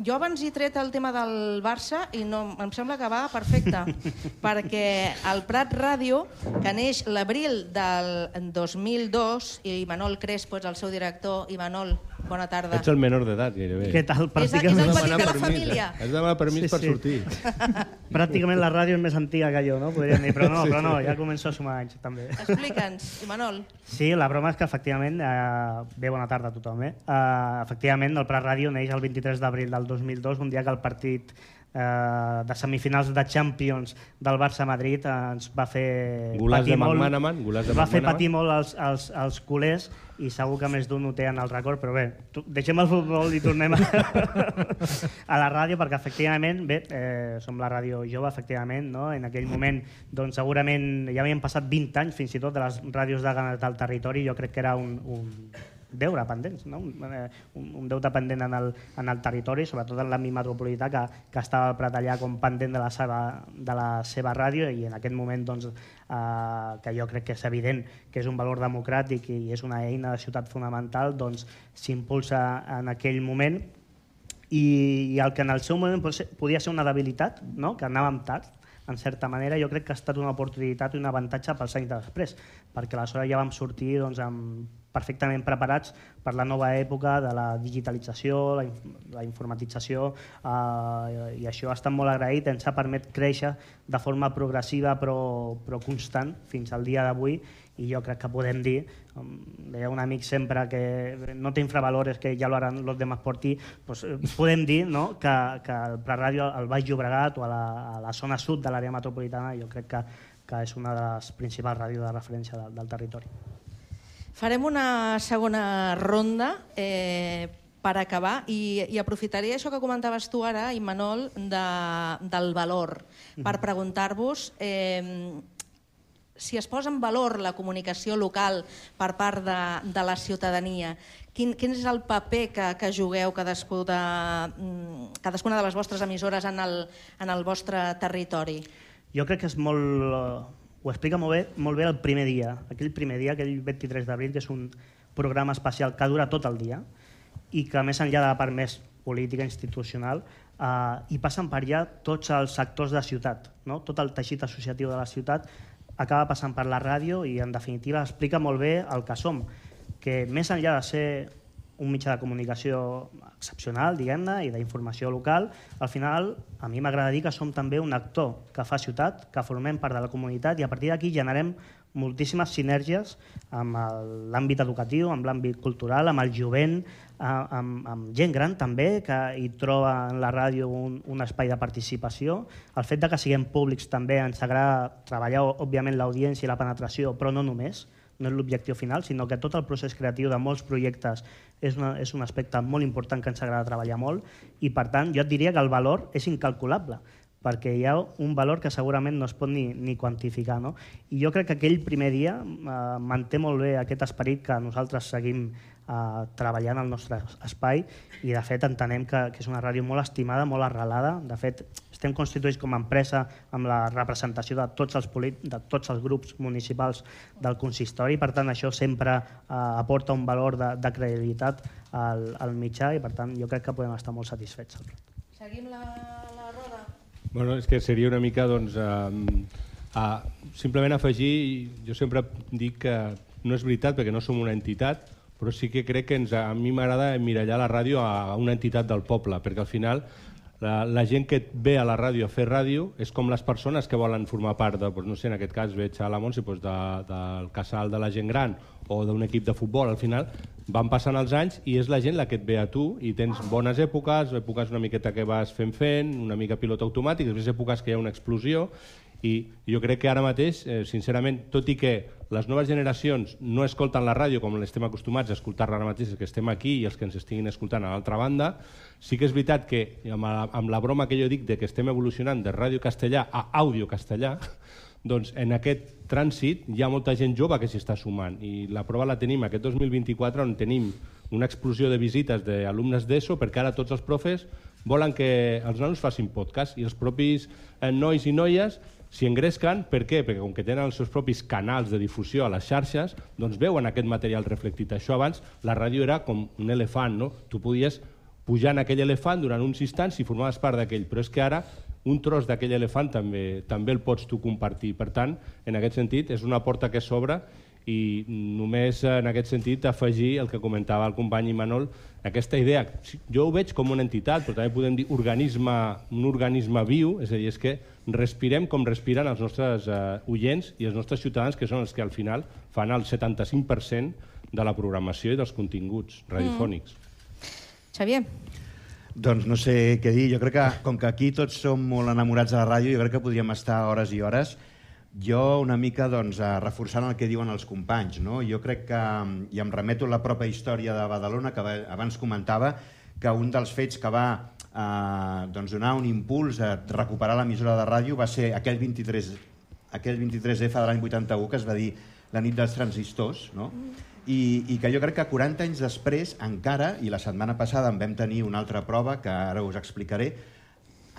Jo abans he tret el tema del Barça i no, em sembla que va perfecte, [laughs] perquè el Prat Ràdio, que neix l'abril del 2002, i Manol Crespo és el seu director, i Manol, bona tarda. Ets el menor d'edat, gairebé. Què tal? És, és el petit de la família. Has de demanar permís per sortir. [laughs] Pràcticament la ràdio és més antiga que jo, no? Podríem dir, però no, Sí, però no, sí. ja començo a sumar anys, també. Explica'ns, Manol. Sí, la broma és que efectivament, eh, bé, bona tarda a tothom, eh? eh efectivament, el Prat Ràdio neix el 23 d'abril del 2002, un dia que el partit eh, de semifinals de Champions del Barça-Madrid eh, ens va fer Gulàs patir de molt, McManaman, gulàs de va fer patir molt els, els, els culers i segur que més d'un ho té en el record, però bé, tu, deixem el futbol i tornem a, [laughs] a la ràdio perquè efectivament, bé, eh, som la ràdio jove, efectivament, no? en aquell moment doncs segurament ja havien passat 20 anys fins i tot de les ràdios de, del territori, jo crec que era un, un deure pendent, no? un, eh, un, un deute pendent en el, en el territori, sobretot en l'àmbit metropolità, que, que estava al Prat allà com pendent de la, seva, de la seva ràdio i en aquest moment doncs, eh, que jo crec que és evident que és un valor democràtic i és una eina de ciutat fonamental, doncs s'impulsa en aquell moment i, i el que en el seu moment podia ser una debilitat, no? que anàvem tard, en certa manera, jo crec que ha estat una oportunitat i un avantatge pels anys de després, perquè aleshores ja vam sortir doncs, amb, perfectament preparats per la nova època de la digitalització, la, la informatització, eh, i això ha estat molt agraït, ens ha permet créixer de forma progressiva però, però constant fins al dia d'avui i jo crec que podem dir, deia un amic sempre que no te infravalores que ja lo harán los demás por ti, pues, eh, podem dir no, que, que el preràdio al Baix Llobregat o a la, a la zona sud de l'àrea metropolitana jo crec que, que és una de les principals ràdios de referència del, del territori. Farem una segona ronda eh, per acabar i, i aprofitaré això que comentaves tu ara, Imanol, de, del valor, per preguntar-vos eh, si es posa en valor la comunicació local per part de, de la ciutadania, quin, quin és el paper que, que jugueu cadascú de, mm, cadascuna de les vostres emissores en el, en el vostre territori? Jo crec que és molt... Ho explica molt bé, molt bé el primer dia, aquell primer dia, aquell 23 d'abril, que és un programa especial que dura tot el dia i que més enllà de la part més política, institucional, eh, hi passen per allà tots els sectors de ciutat, no? tot el teixit associatiu de la ciutat acaba passant per la ràdio i en definitiva explica molt bé el que som, que més enllà de ser un mitjà de comunicació excepcional, diguem-ne, i d'informació local, al final a mi m'agrada dir que som també un actor que fa ciutat, que formem part de la comunitat i a partir d'aquí generem moltíssimes sinergies amb l'àmbit educatiu, amb l'àmbit cultural, amb el jovent, amb, amb gent gran també, que hi troba en la ràdio un, un espai de participació. El fet de que siguem públics també ens agrada treballar, òbviament, l'audiència i la penetració, però no només, no és l'objectiu final, sinó que tot el procés creatiu de molts projectes és, una, és un aspecte molt important que ens agrada treballar molt i, per tant, jo et diria que el valor és incalculable perquè hi ha un valor que segurament no es pot ni, ni quantificar. No? I jo crec que aquell primer dia eh, manté molt bé aquest esperit que nosaltres seguim eh, treballant al nostre espai i de fet entenem que, que és una ràdio molt estimada, molt arrelada. De fet, estem constituïts com a empresa amb la representació de tots els, polit de tots els grups municipals del consistori, per tant això sempre eh, aporta un valor de, de credibilitat al, al mitjà i per tant jo crec que podem estar molt satisfets. Seguim la, la roda. Bueno, és que seria una mica, doncs, eh, a, simplement afegir, jo sempre dic que no és veritat perquè no som una entitat, però sí que crec que ens, a mi m'agrada emmirallar la ràdio a una entitat del poble, perquè al final la, la gent que ve a la ràdio a fer ràdio és com les persones que volen formar part de, doncs, no sé, en aquest cas veig a la Montse doncs, de, del casal de la gent gran o d'un equip de futbol, al final van passant els anys i és la gent la que et ve a tu i tens bones èpoques, èpoques una miqueta que vas fent fent, una mica pilot automàtic, després èpoques que hi ha una explosió i jo crec que ara mateix, eh, sincerament, tot i que les noves generacions no escolten la ràdio com l'estem acostumats a escoltar-la ara mateix, els que estem aquí i els que ens estiguin escoltant a l'altra banda, sí que és veritat que amb la, amb la broma que jo dic de que estem evolucionant de ràdio castellà a àudio castellà, [laughs] doncs en aquest trànsit hi ha molta gent jove que s'hi està sumant. I la prova la tenim aquest 2024 on tenim una explosió de visites d'alumnes d'ESO perquè ara tots els profes volen que els nanos facin podcast i els propis eh, nois i noies s'hi engresquen, per què? Perquè com que tenen els seus propis canals de difusió a les xarxes, doncs veuen aquest material reflectit. Això abans, la ràdio era com un elefant, no? Tu podies pujar en aquell elefant durant uns instants i formaves part d'aquell, però és que ara un tros d'aquell elefant també també el pots tu compartir. Per tant, en aquest sentit, és una porta que s'obre i només en aquest sentit afegir el que comentava el company Imanol, aquesta idea, jo ho veig com una entitat, però també podem dir organisme, un organisme viu, és a dir, és que respirem com respiren els nostres eh, oients i els nostres ciutadans, que són els que al final fan el 75% de la programació i dels continguts radiofònics. Xavier. Doncs no sé què dir. Jo crec que, com que aquí tots som molt enamorats de la ràdio, jo crec que podríem estar hores i hores. Jo una mica doncs, eh, reforçant el que diuen els companys. No? Jo crec que, i em remeto a la pròpia història de Badalona, que aba- abans comentava, que un dels fets que va eh, doncs donar un impuls a recuperar l'emissora de ràdio va ser aquell 23, aquell 23F de l'any 81 que es va dir la nit dels transistors, no? I, i que jo crec que 40 anys després encara, i la setmana passada en vam tenir una altra prova que ara us explicaré,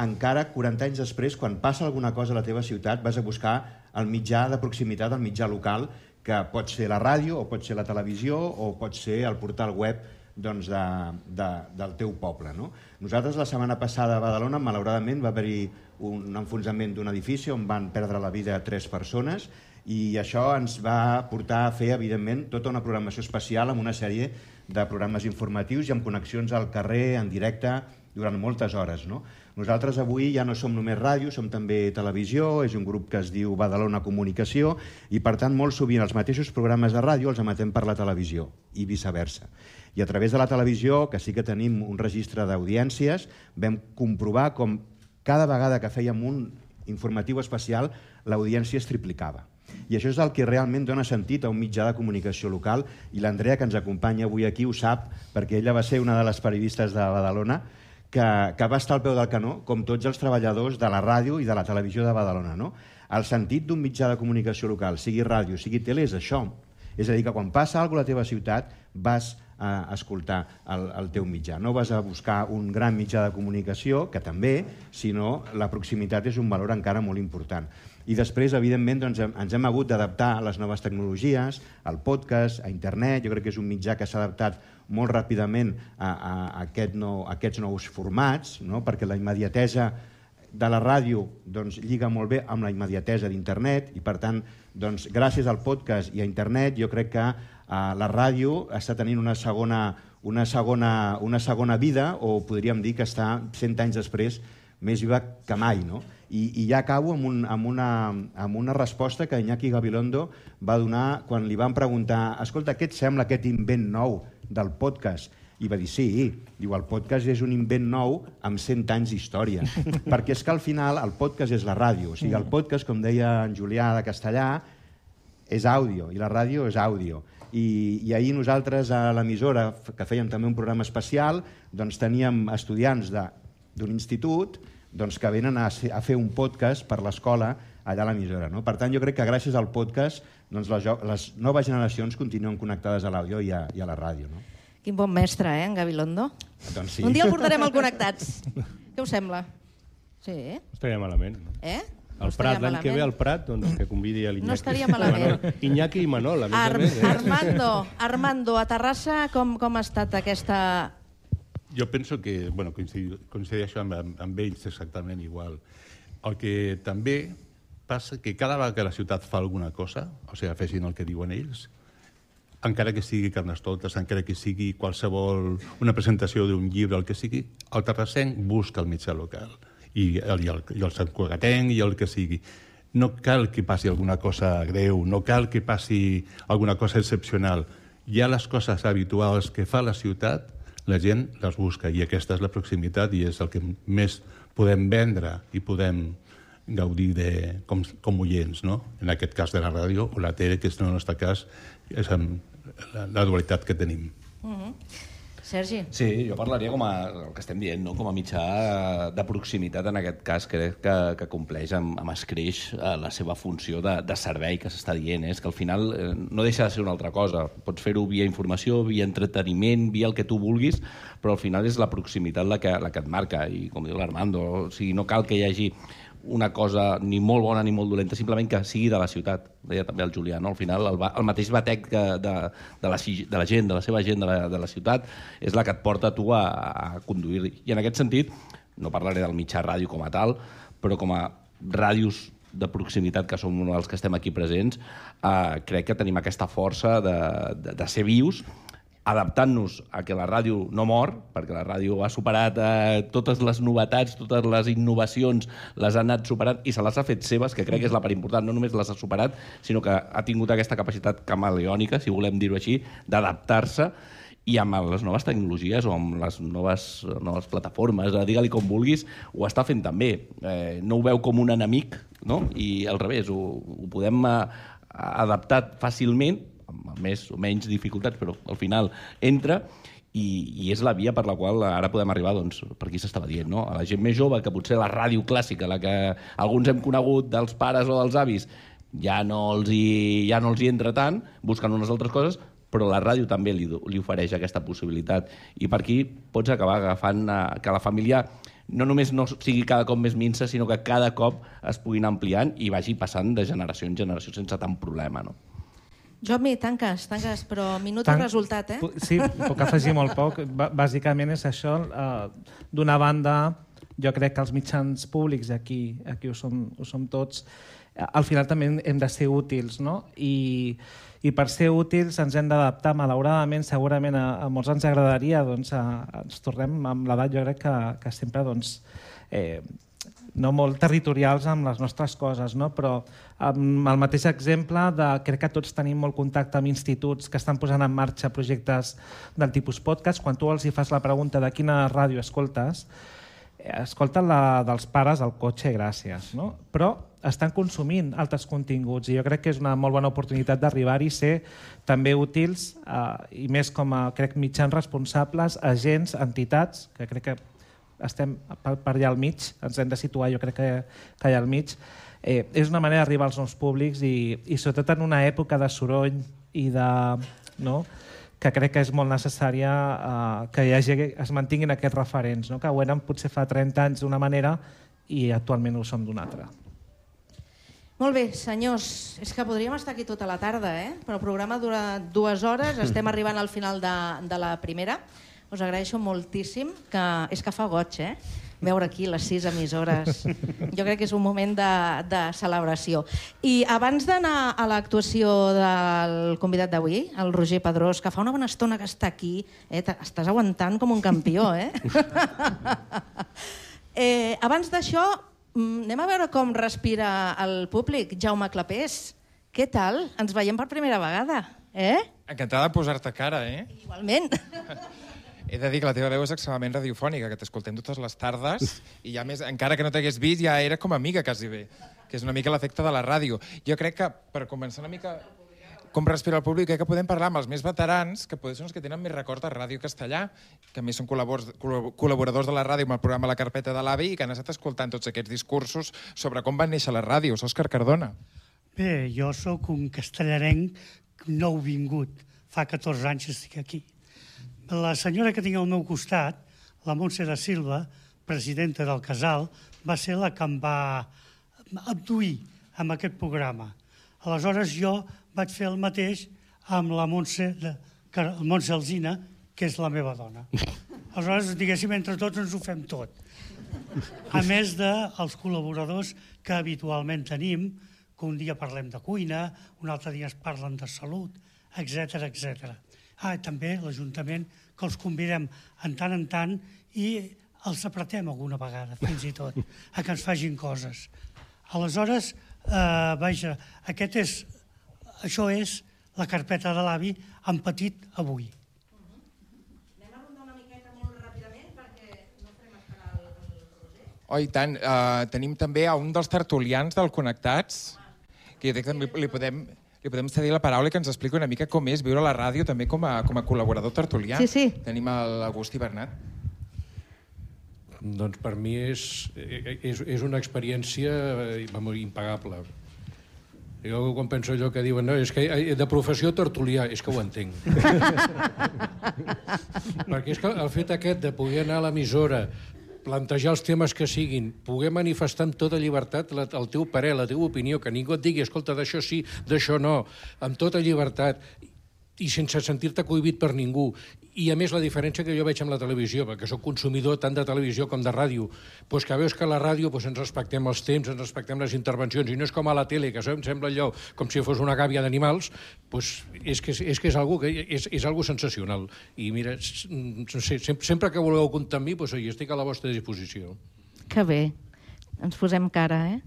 encara 40 anys després, quan passa alguna cosa a la teva ciutat, vas a buscar el mitjà de proximitat, el mitjà local, que pot ser la ràdio, o pot ser la televisió, o pot ser el portal web doncs, de, de, del teu poble. No? Nosaltres la setmana passada a Badalona, malauradament, va haver-hi un enfonsament d'un edifici on van perdre la vida tres persones i això ens va portar a fer, evidentment, tota una programació especial amb una sèrie de programes informatius i amb connexions al carrer, en directe, durant moltes hores. No? Nosaltres avui ja no som només ràdio, som també televisió, és un grup que es diu Badalona Comunicació i per tant molt sovint els mateixos programes de ràdio els emetem per la televisió i viceversa. I a través de la televisió, que sí que tenim un registre d'audiències, vam comprovar com cada vegada que fèiem un informatiu especial l'audiència es triplicava. I això és el que realment dona sentit a un mitjà de comunicació local i l'Andrea, que ens acompanya avui aquí, ho sap, perquè ella va ser una de les periodistes de Badalona que, que va estar al peu del canó, com tots els treballadors de la ràdio i de la televisió de Badalona. No? El sentit d'un mitjà de comunicació local, sigui ràdio, sigui tele, és això. És a dir, que quan passa alguna a la teva ciutat vas a escoltar el, el teu mitjà. No vas a buscar un gran mitjà de comunicació, que també, sinó la proximitat és un valor encara molt important. I després, evidentment, doncs, ens hem hagut d'adaptar a les noves tecnologies, al podcast, a internet. Jo crec que és un mitjà que s'ha adaptat molt ràpidament a, a, a, aquest nou, a aquests nous formats, no? perquè la immediatesa de la ràdio doncs, lliga molt bé amb la immediatesa d'internet i per tant, doncs, gràcies al podcast i a internet jo crec que eh, la ràdio està tenint una segona, una, segona, una segona vida o podríem dir que està 100 anys després més viva que mai. No? I, I ja acabo amb, un, amb, una, amb una resposta que Iñaki Gabilondo va donar quan li van preguntar escolta, què et sembla aquest invent nou del podcast? I va dir, sí, diu, el podcast és un invent nou amb 100 anys d'història. [laughs] Perquè és que al final el podcast és la ràdio. O sigui, el podcast, com deia en Julià de Castellà, és àudio, i la ràdio és àudio. I, i ahir nosaltres a l'emissora, que fèiem també un programa especial, doncs teníem estudiants d'un institut doncs, que venen a, a fer un podcast per l'escola allà a l'emissora. No? Per tant, jo crec que gràcies al podcast doncs, les, les noves generacions continuen connectades a l'àudio i, a, i a la ràdio. No? Quin bon mestre, eh, en Gabilondo? Doncs sí. Un dia el portarem al [laughs] Connectats. Què us sembla? Sí? No estaria malament. No? Eh? El No Prat, l'any que ve al Prat, doncs que convidi a l'Iñaki. No estaria malament. [laughs] Manol. Iñaki i Manol, a més Ar a més. Eh? Armando, Armando, a Terrassa com, com ha estat aquesta... Jo penso que, bueno, coincideixo, coincideixo amb, amb, amb ells exactament igual. El que també passa que cada vegada que la ciutat fa alguna cosa, o sigui, fessin el que diuen ells, encara que sigui Carnestoltes, encara que sigui qualsevol, una presentació d'un llibre, el que sigui, el terrassenc busca el mitjà local. I el, i el, i el Sant Cugatenc i el que sigui. No cal que passi alguna cosa greu, no cal que passi alguna cosa excepcional. Hi ha les coses habituals que fa la ciutat, la gent les busca i aquesta és la proximitat i és el que més podem vendre i podem gaudir de, com, com oients, no? en aquest cas de la ràdio o la tele, que és en el nostre cas és amb la, la dualitat que tenim. Uh -huh. Sergi? Sí, jo parlaria com a, el que estem dient, no? com a mitjà de proximitat, en aquest cas, crec que, que compleix amb, amb escreix eh, la seva funció de, de servei que s'està dient. És que al final eh, no deixa de ser una altra cosa. Pots fer-ho via informació, via entreteniment, via el que tu vulguis, però al final és la proximitat la que, la que et marca. I com diu l'Armando, o sigui, no cal que hi hagi una cosa ni molt bona ni molt dolenta, simplement que sigui de la ciutat. Deia també el Julià, no? al final el, el mateix batec de, de, de, la, de la gent, de la seva gent de la, de la ciutat, és la que et porta a tu a, a conduir. I en aquest sentit, no parlaré del mitjà ràdio com a tal, però com a ràdios de proximitat, que som els que estem aquí presents, eh, crec que tenim aquesta força de, de, de ser vius adaptant-nos a que la ràdio no mor, perquè la ràdio ha superat eh, totes les novetats, totes les innovacions, les ha anat superant i se les ha fet seves, que crec que és la part important, no només les ha superat, sinó que ha tingut aquesta capacitat camaleònica, si volem dir-ho així, d'adaptar-se i amb les noves tecnologies o amb les noves, noves plataformes, eh, digue-li com vulguis, ho està fent també. Eh, no ho veu com un enemic, no? i al revés, ho, ho podem eh, adaptar fàcilment, amb més o menys dificultats, però al final entra i, i és la via per la qual ara podem arribar, doncs, per aquí s'estava dient, no? a la gent més jove, que potser la ràdio clàssica, la que alguns hem conegut dels pares o dels avis, ja no els hi, ja no els hi entra tant, busquen unes altres coses, però la ràdio també li, li ofereix aquesta possibilitat. I per aquí pots acabar agafant eh, que la família no només no sigui cada cop més minsa, sinó que cada cop es puguin ampliant i vagi passant de generació en generació sense tant problema. No? Jomi, tanques, tanques, però minut Tan- resultat, eh? Sí, puc afegir molt poc. Bàsicament és això. eh, D'una banda, jo crec que els mitjans públics, aquí, aquí ho, som, ho som tots, eh, al final també hem de ser útils, no? I, i per ser útils ens hem d'adaptar. Malauradament, segurament a, a molts ens agradaria, doncs, a, ens tornem amb l'edat, jo crec que, que sempre, doncs, eh, no molt territorials amb les nostres coses, no? però amb el mateix exemple de crec que tots tenim molt contacte amb instituts que estan posant en marxa projectes del tipus podcast. Quan tu els hi fas la pregunta de quina ràdio escoltes, eh, escolten la dels pares al cotxe, gràcies, no? però estan consumint altres continguts i jo crec que és una molt bona oportunitat d'arribar-hi i ser també útils eh, i més com a crec mitjans responsables, agents, entitats, que crec que estem per, per allà al mig, ens hem de situar jo crec que, que allà al mig, eh, és una manera d'arribar als nous públics i, i sobretot en una època de soroll i de... No? que crec que és molt necessària eh, que hi hagi, es mantinguin aquests referents, no? que ho eren potser fa 30 anys d'una manera i actualment ho som d'una altra. Molt bé, senyors, és que podríem estar aquí tota la tarda, eh? però el programa dura dues hores, estem [laughs] arribant al final de, de la primera. Us agraeixo moltíssim, que és que fa goig, eh? veure aquí les sis emissores. [laughs] Jo crec que és un moment de, de celebració. I abans d'anar a l'actuació del convidat d'avui, el Roger Pedrós, que fa una bona estona que està aquí, eh? estàs aguantant com un campió, [laughs] eh? [laughs] eh abans d'això, mm, anem a veure com respira el públic. Jaume Clapés, què tal? Ens veiem per primera vegada, eh? Encantada de posar-te cara, eh? Igualment. He de dir que la teva veu és excel·lentment radiofònica, que t'escoltem totes les tardes, i ja més, encara que no t'hagués vist, ja era com amiga, quasi bé, que és una mica l'efecte de la ràdio. Jo crec que, per començar una mica com respira el públic, crec que podem parlar amb els més veterans, que potser són els que tenen més record de Ràdio Castellà, que més són col·laboradors de la ràdio amb el programa La Carpeta de l'AVI i que han estat escoltant tots aquests discursos sobre com van néixer les ràdios. Òscar Cardona. Bé, jo sóc un castellarenc nou vingut. Fa 14 anys que estic aquí. La senyora que tinc al meu costat, la Montse da Silva, presidenta del Casal, va ser la que em va abduir amb aquest programa. Aleshores jo vaig fer el mateix amb la Montse, de, Montse Alzina, que és la meva dona. Aleshores, diguéssim, entre tots ens ho fem tot. A més dels col·laboradors que habitualment tenim, que un dia parlem de cuina, un altre dia es parlen de salut, etc etc. Ah, també l'Ajuntament, que els convidem en tant en tant i els apretem alguna vegada, fins i tot, a que ens fagin coses. Aleshores, eh, vaja, aquest és, això és la carpeta de l'avi en petit avui. Oh, i tant. Uh, tenim també a un dels tertulians del Connectats, que jo crec que també li podem, li podem cedir la paraula i que ens expliqui una mica com és viure a la ràdio també com a, com a col·laborador tertulià. Sí, sí. Tenim l'Agustí Bernat. Doncs per mi és, és, és una experiència eh, vamos, impagable. Jo quan penso allò que diuen, no, és que eh, de professió tertulià, és que ho entenc. [laughs] Perquè és que el fet aquest de poder anar a l'emissora, plantejar els temes que siguin, poder manifestar amb tota llibertat la, el teu parer, la teva opinió, que ningú et digui, escolta, d'això sí, d'això no, amb tota llibertat, i sense sentir-te cohibit per ningú. I a més la diferència que jo veig amb la televisió, perquè sóc consumidor tant de televisió com de ràdio, doncs que veus que a la ràdio doncs ens respectem els temps, ens respectem les intervencions, i no és com a la tele, que em sembla allò com si fos una gàbia d'animals, doncs és que és, és, que és, algo que és, és algo sensacional. I mira, sempre, sempre que vulgueu comptar amb mi, doncs jo estic a la vostra disposició. Que bé. Ens posem cara, eh?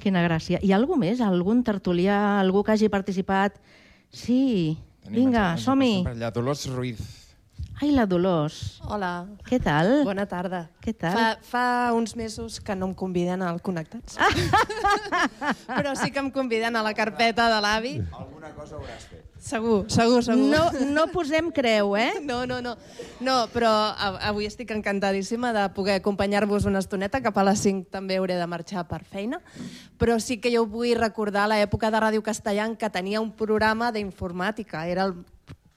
Quina gràcia. Hi ha algú més? Algun tertulià? Algú que hagi participat? Sí. Vinga, ens- ens som-hi. Dolors Ruiz. Ai, la Dolors. Hola. Què tal? Bona tarda. Què tal? Fa, fa uns mesos que no em conviden al Connectats. [laughs] Però sí que em conviden a la carpeta de l'avi. Alguna cosa hauràs fet. Segur, segur, segur. No, no posem creu, eh? [laughs] No, no, no. No, però a- avui estic encantadíssima de poder acompanyar-vos una estoneta. Cap a les 5 també hauré de marxar per feina. Però sí que jo vull recordar l'època de Ràdio Castellà en què tenia un programa d'informàtica. Era el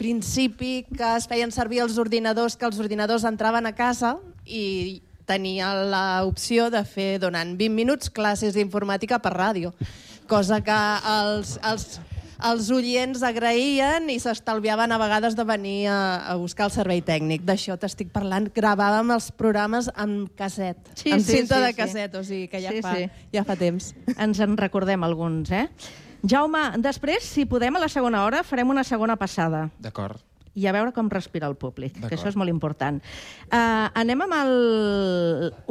principi que es feien servir els ordinadors, que els ordinadors entraven a casa i tenia l'opció de fer, durant 20 minuts, classes d'informàtica per ràdio. Cosa que els, els, els oients agraïen i s'estalviaven a vegades de venir a, a buscar el servei tècnic. D'això t'estic parlant. Gravàvem els programes amb casset, Sí, amb sí, cinta sí, de sí. casset, o sigui que ja, Sí, fa, sí. ja fa temps. Ens en recordem alguns, eh? Jaume, després, si podem, a la segona hora, farem una segona passada. D'acord. i a veure com respira el públic, que això és molt important. Uh, anem amb el,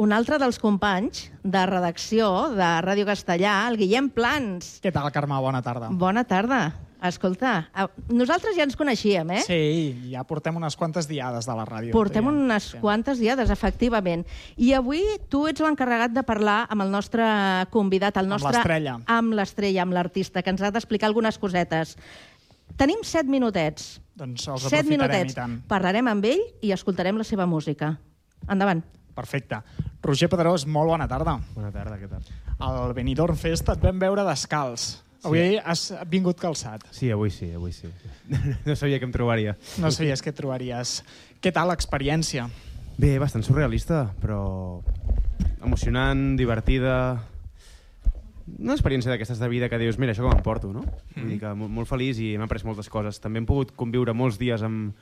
un altre dels companys de redacció de Ràdio Castellà, el Guillem Plans. Què tal, Carme? Bona tarda. Bona tarda. Escolta, eh, nosaltres ja ens coneixíem, eh? Sí, ja portem unes quantes diades de la ràdio. Portem Ja. unes quantes diades, efectivament. I avui tu ets l'encarregat de parlar amb el nostre convidat, el Amb nostre... l'estrella. Amb l'estrella, amb l'artista, que ens ha d'explicar algunes cosetes. Tenim set minutets. Doncs els set minutets. i tant. Parlarem amb ell i escoltarem la seva música. Endavant. Perfecte. Roger Pedrós, molt bona tarda. Bona tarda, què tal? Al Benidorm Fest et vam veure descalç. Avui has vingut calçat. Sí, avui sí, avui sí. [laughs] No sabia que em trobaria. No sabies què trobaries. Què tal l'experiència? Bé, bastant surrealista, però emocionant, divertida... Una experiència d'aquestes de vida que dius, mira, això com em porto, no? Vull dir que molt, molt feliç i m'ha après moltes coses. També hem pogut conviure molts dies amb,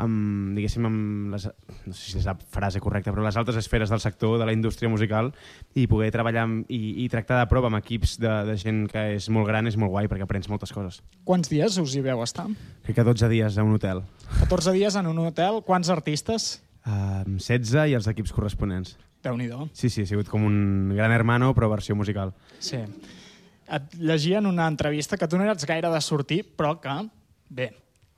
amb diguéssim, amb les, no sé si és la frase correcta, però les altres esferes del sector, de la indústria musical, i poder treballar amb, i, i tractar de prova amb equips de, de gent que és molt gran és molt guai, perquè aprens moltes coses. Quants dies us hi veu estar? Crec que 12 dies a un hotel. 14 dies en un hotel. Quants artistes? Uh, 16 i els equips corresponents. déu nhi Sí, sí, ha sigut com un gran hermano, però versió musical. Sí. Et llegia en una entrevista que tu no eres gaire de sortir, però que, bé,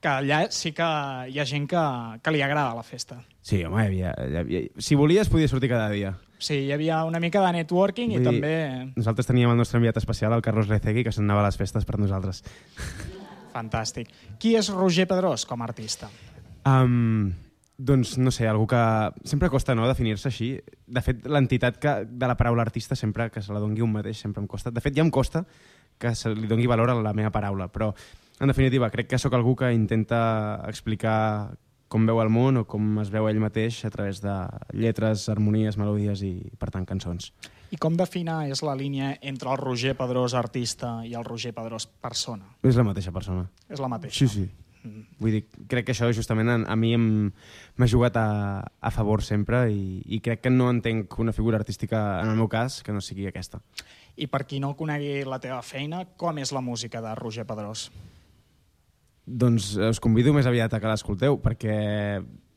que allà sí que hi ha gent que, que li agrada la festa. Sí, home, hi havia, hi havia, si volies podia sortir cada dia. Sí, hi havia una mica de networking i Vull dir, també... Nosaltres teníem el nostre enviat especial, el Carlos Recegui, que se'n anava a les festes per nosaltres. Fantàstic. Qui és Roger Pedrós com a artista? Um, doncs, no sé, algú que... Sempre costa no, definir-se així. De fet, l'entitat que, de la paraula artista, sempre que se la dongui un mateix, sempre em costa. De fet, ja em costa que se li dongui valor a la meva paraula, però, en definitiva, crec que sóc algú que intenta explicar com veu el món o com es veu ell mateix a través de lletres, harmonies, melodies i, per tant, cançons. I com defina és la línia entre el Roger Pedrós artista i el Roger Pedrós persona? És la mateixa persona. És la mateixa. Sí, sí. Vull dir, crec que això justament a, a mi m'ha jugat a, a favor sempre i, i crec que no entenc una figura artística, en el meu cas, que no sigui aquesta. I per qui no conegui la teva feina, com és la música de Roger Pedrós? Doncs us convido més aviat a que l'escolteu, perquè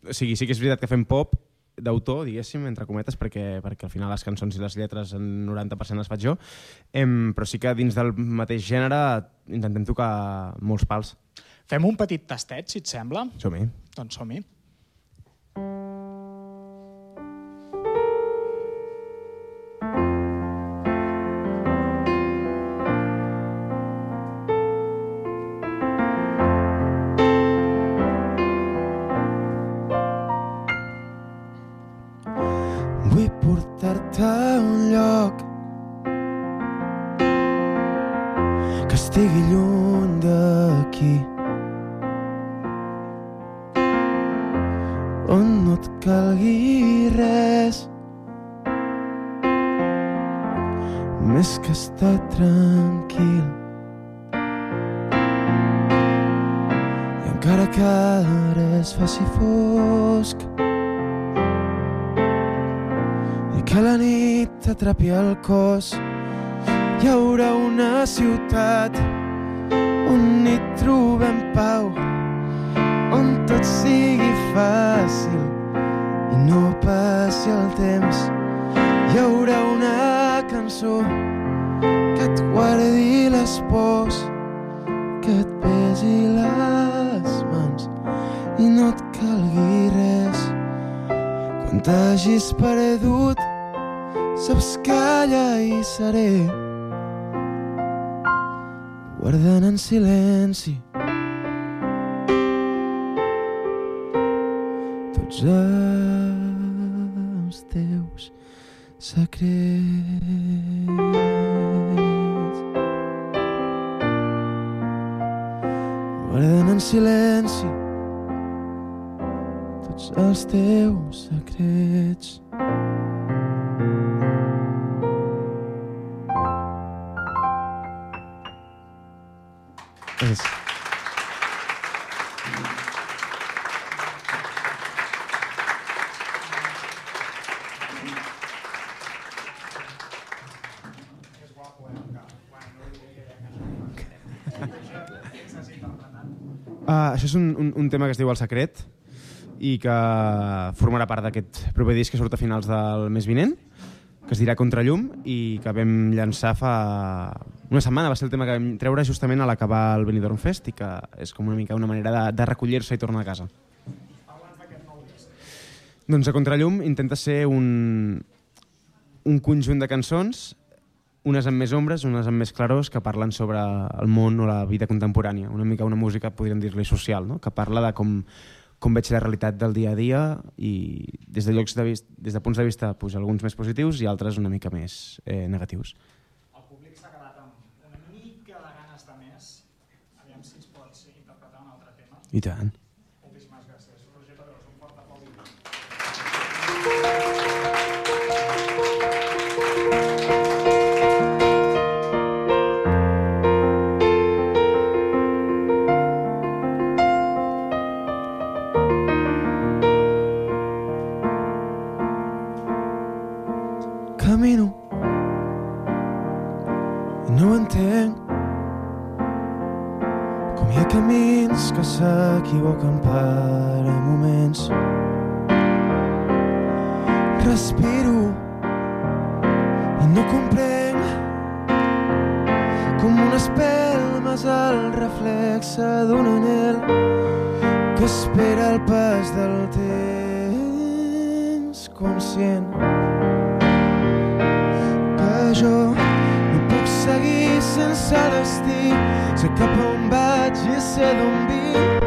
o sigui, sí que és veritat que fem pop d'autor, diguéssim, entre cometes, perquè, perquè al final les cançons i les lletres en 90% les faig jo, em, però sí que dins del mateix gènere intentem tocar molts pals. Fem un petit tastet, si et sembla? Som-hi. Doncs som-hi. Vull nit t'atrapi el cos. Hi haurà una ciutat on hi trobem pau on tot sigui fàcil i no passi el temps. Hi haurà una cançó que et guardi les pors que et pesi les mans i no et calgui res. Quan t'hagis perdut saps que allà hi seré. Guardant en silenci tots els això és un, un, un tema que es diu El Secret i que formarà part d'aquest proper disc que surt a finals del mes vinent, que es dirà Contrallum i que vam llançar fa una setmana. Va ser el tema que vam treure justament a l'acabar el Benidorm Fest i que és com una mica una manera de, de recollir-se i tornar a casa. Doncs a Contrallum intenta ser un, un conjunt de cançons unes amb més ombres, unes amb més clarors, que parlen sobre el món o la vida contemporània. Una mica una música, podríem dir-li, social, no? que parla de com, com veig la realitat del dia a dia i des de, llocs de, vist, des de punts de vista pues, alguns més positius i altres una mica més eh, negatius. El públic s'ha quedat amb una mica de ganes de més. Aviam si ens pots interpretar un altre tema. I tant. S'equivoquen per a moments. Respiro i no comprenc com una espelma és el reflexe d'un anel que espera el pas del temps conscient. Que jo no puc seguir sense destí. Sé cap on vaig i sé d'on vinc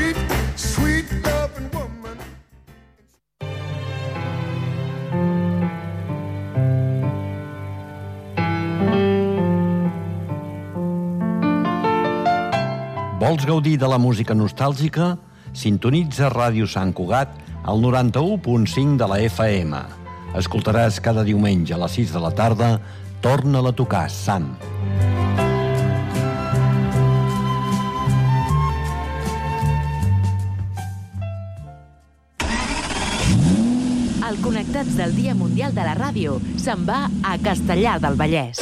Vols gaudir de la música nostàlgica? Sintonitza Ràdio Sant Cugat al 91.5 de la FM. Escoltaràs cada diumenge a les 6 de la tarda Torna-la a tocar, Sam. El Connectats del Dia Mundial de la Ràdio se'n va a Castellar del Vallès.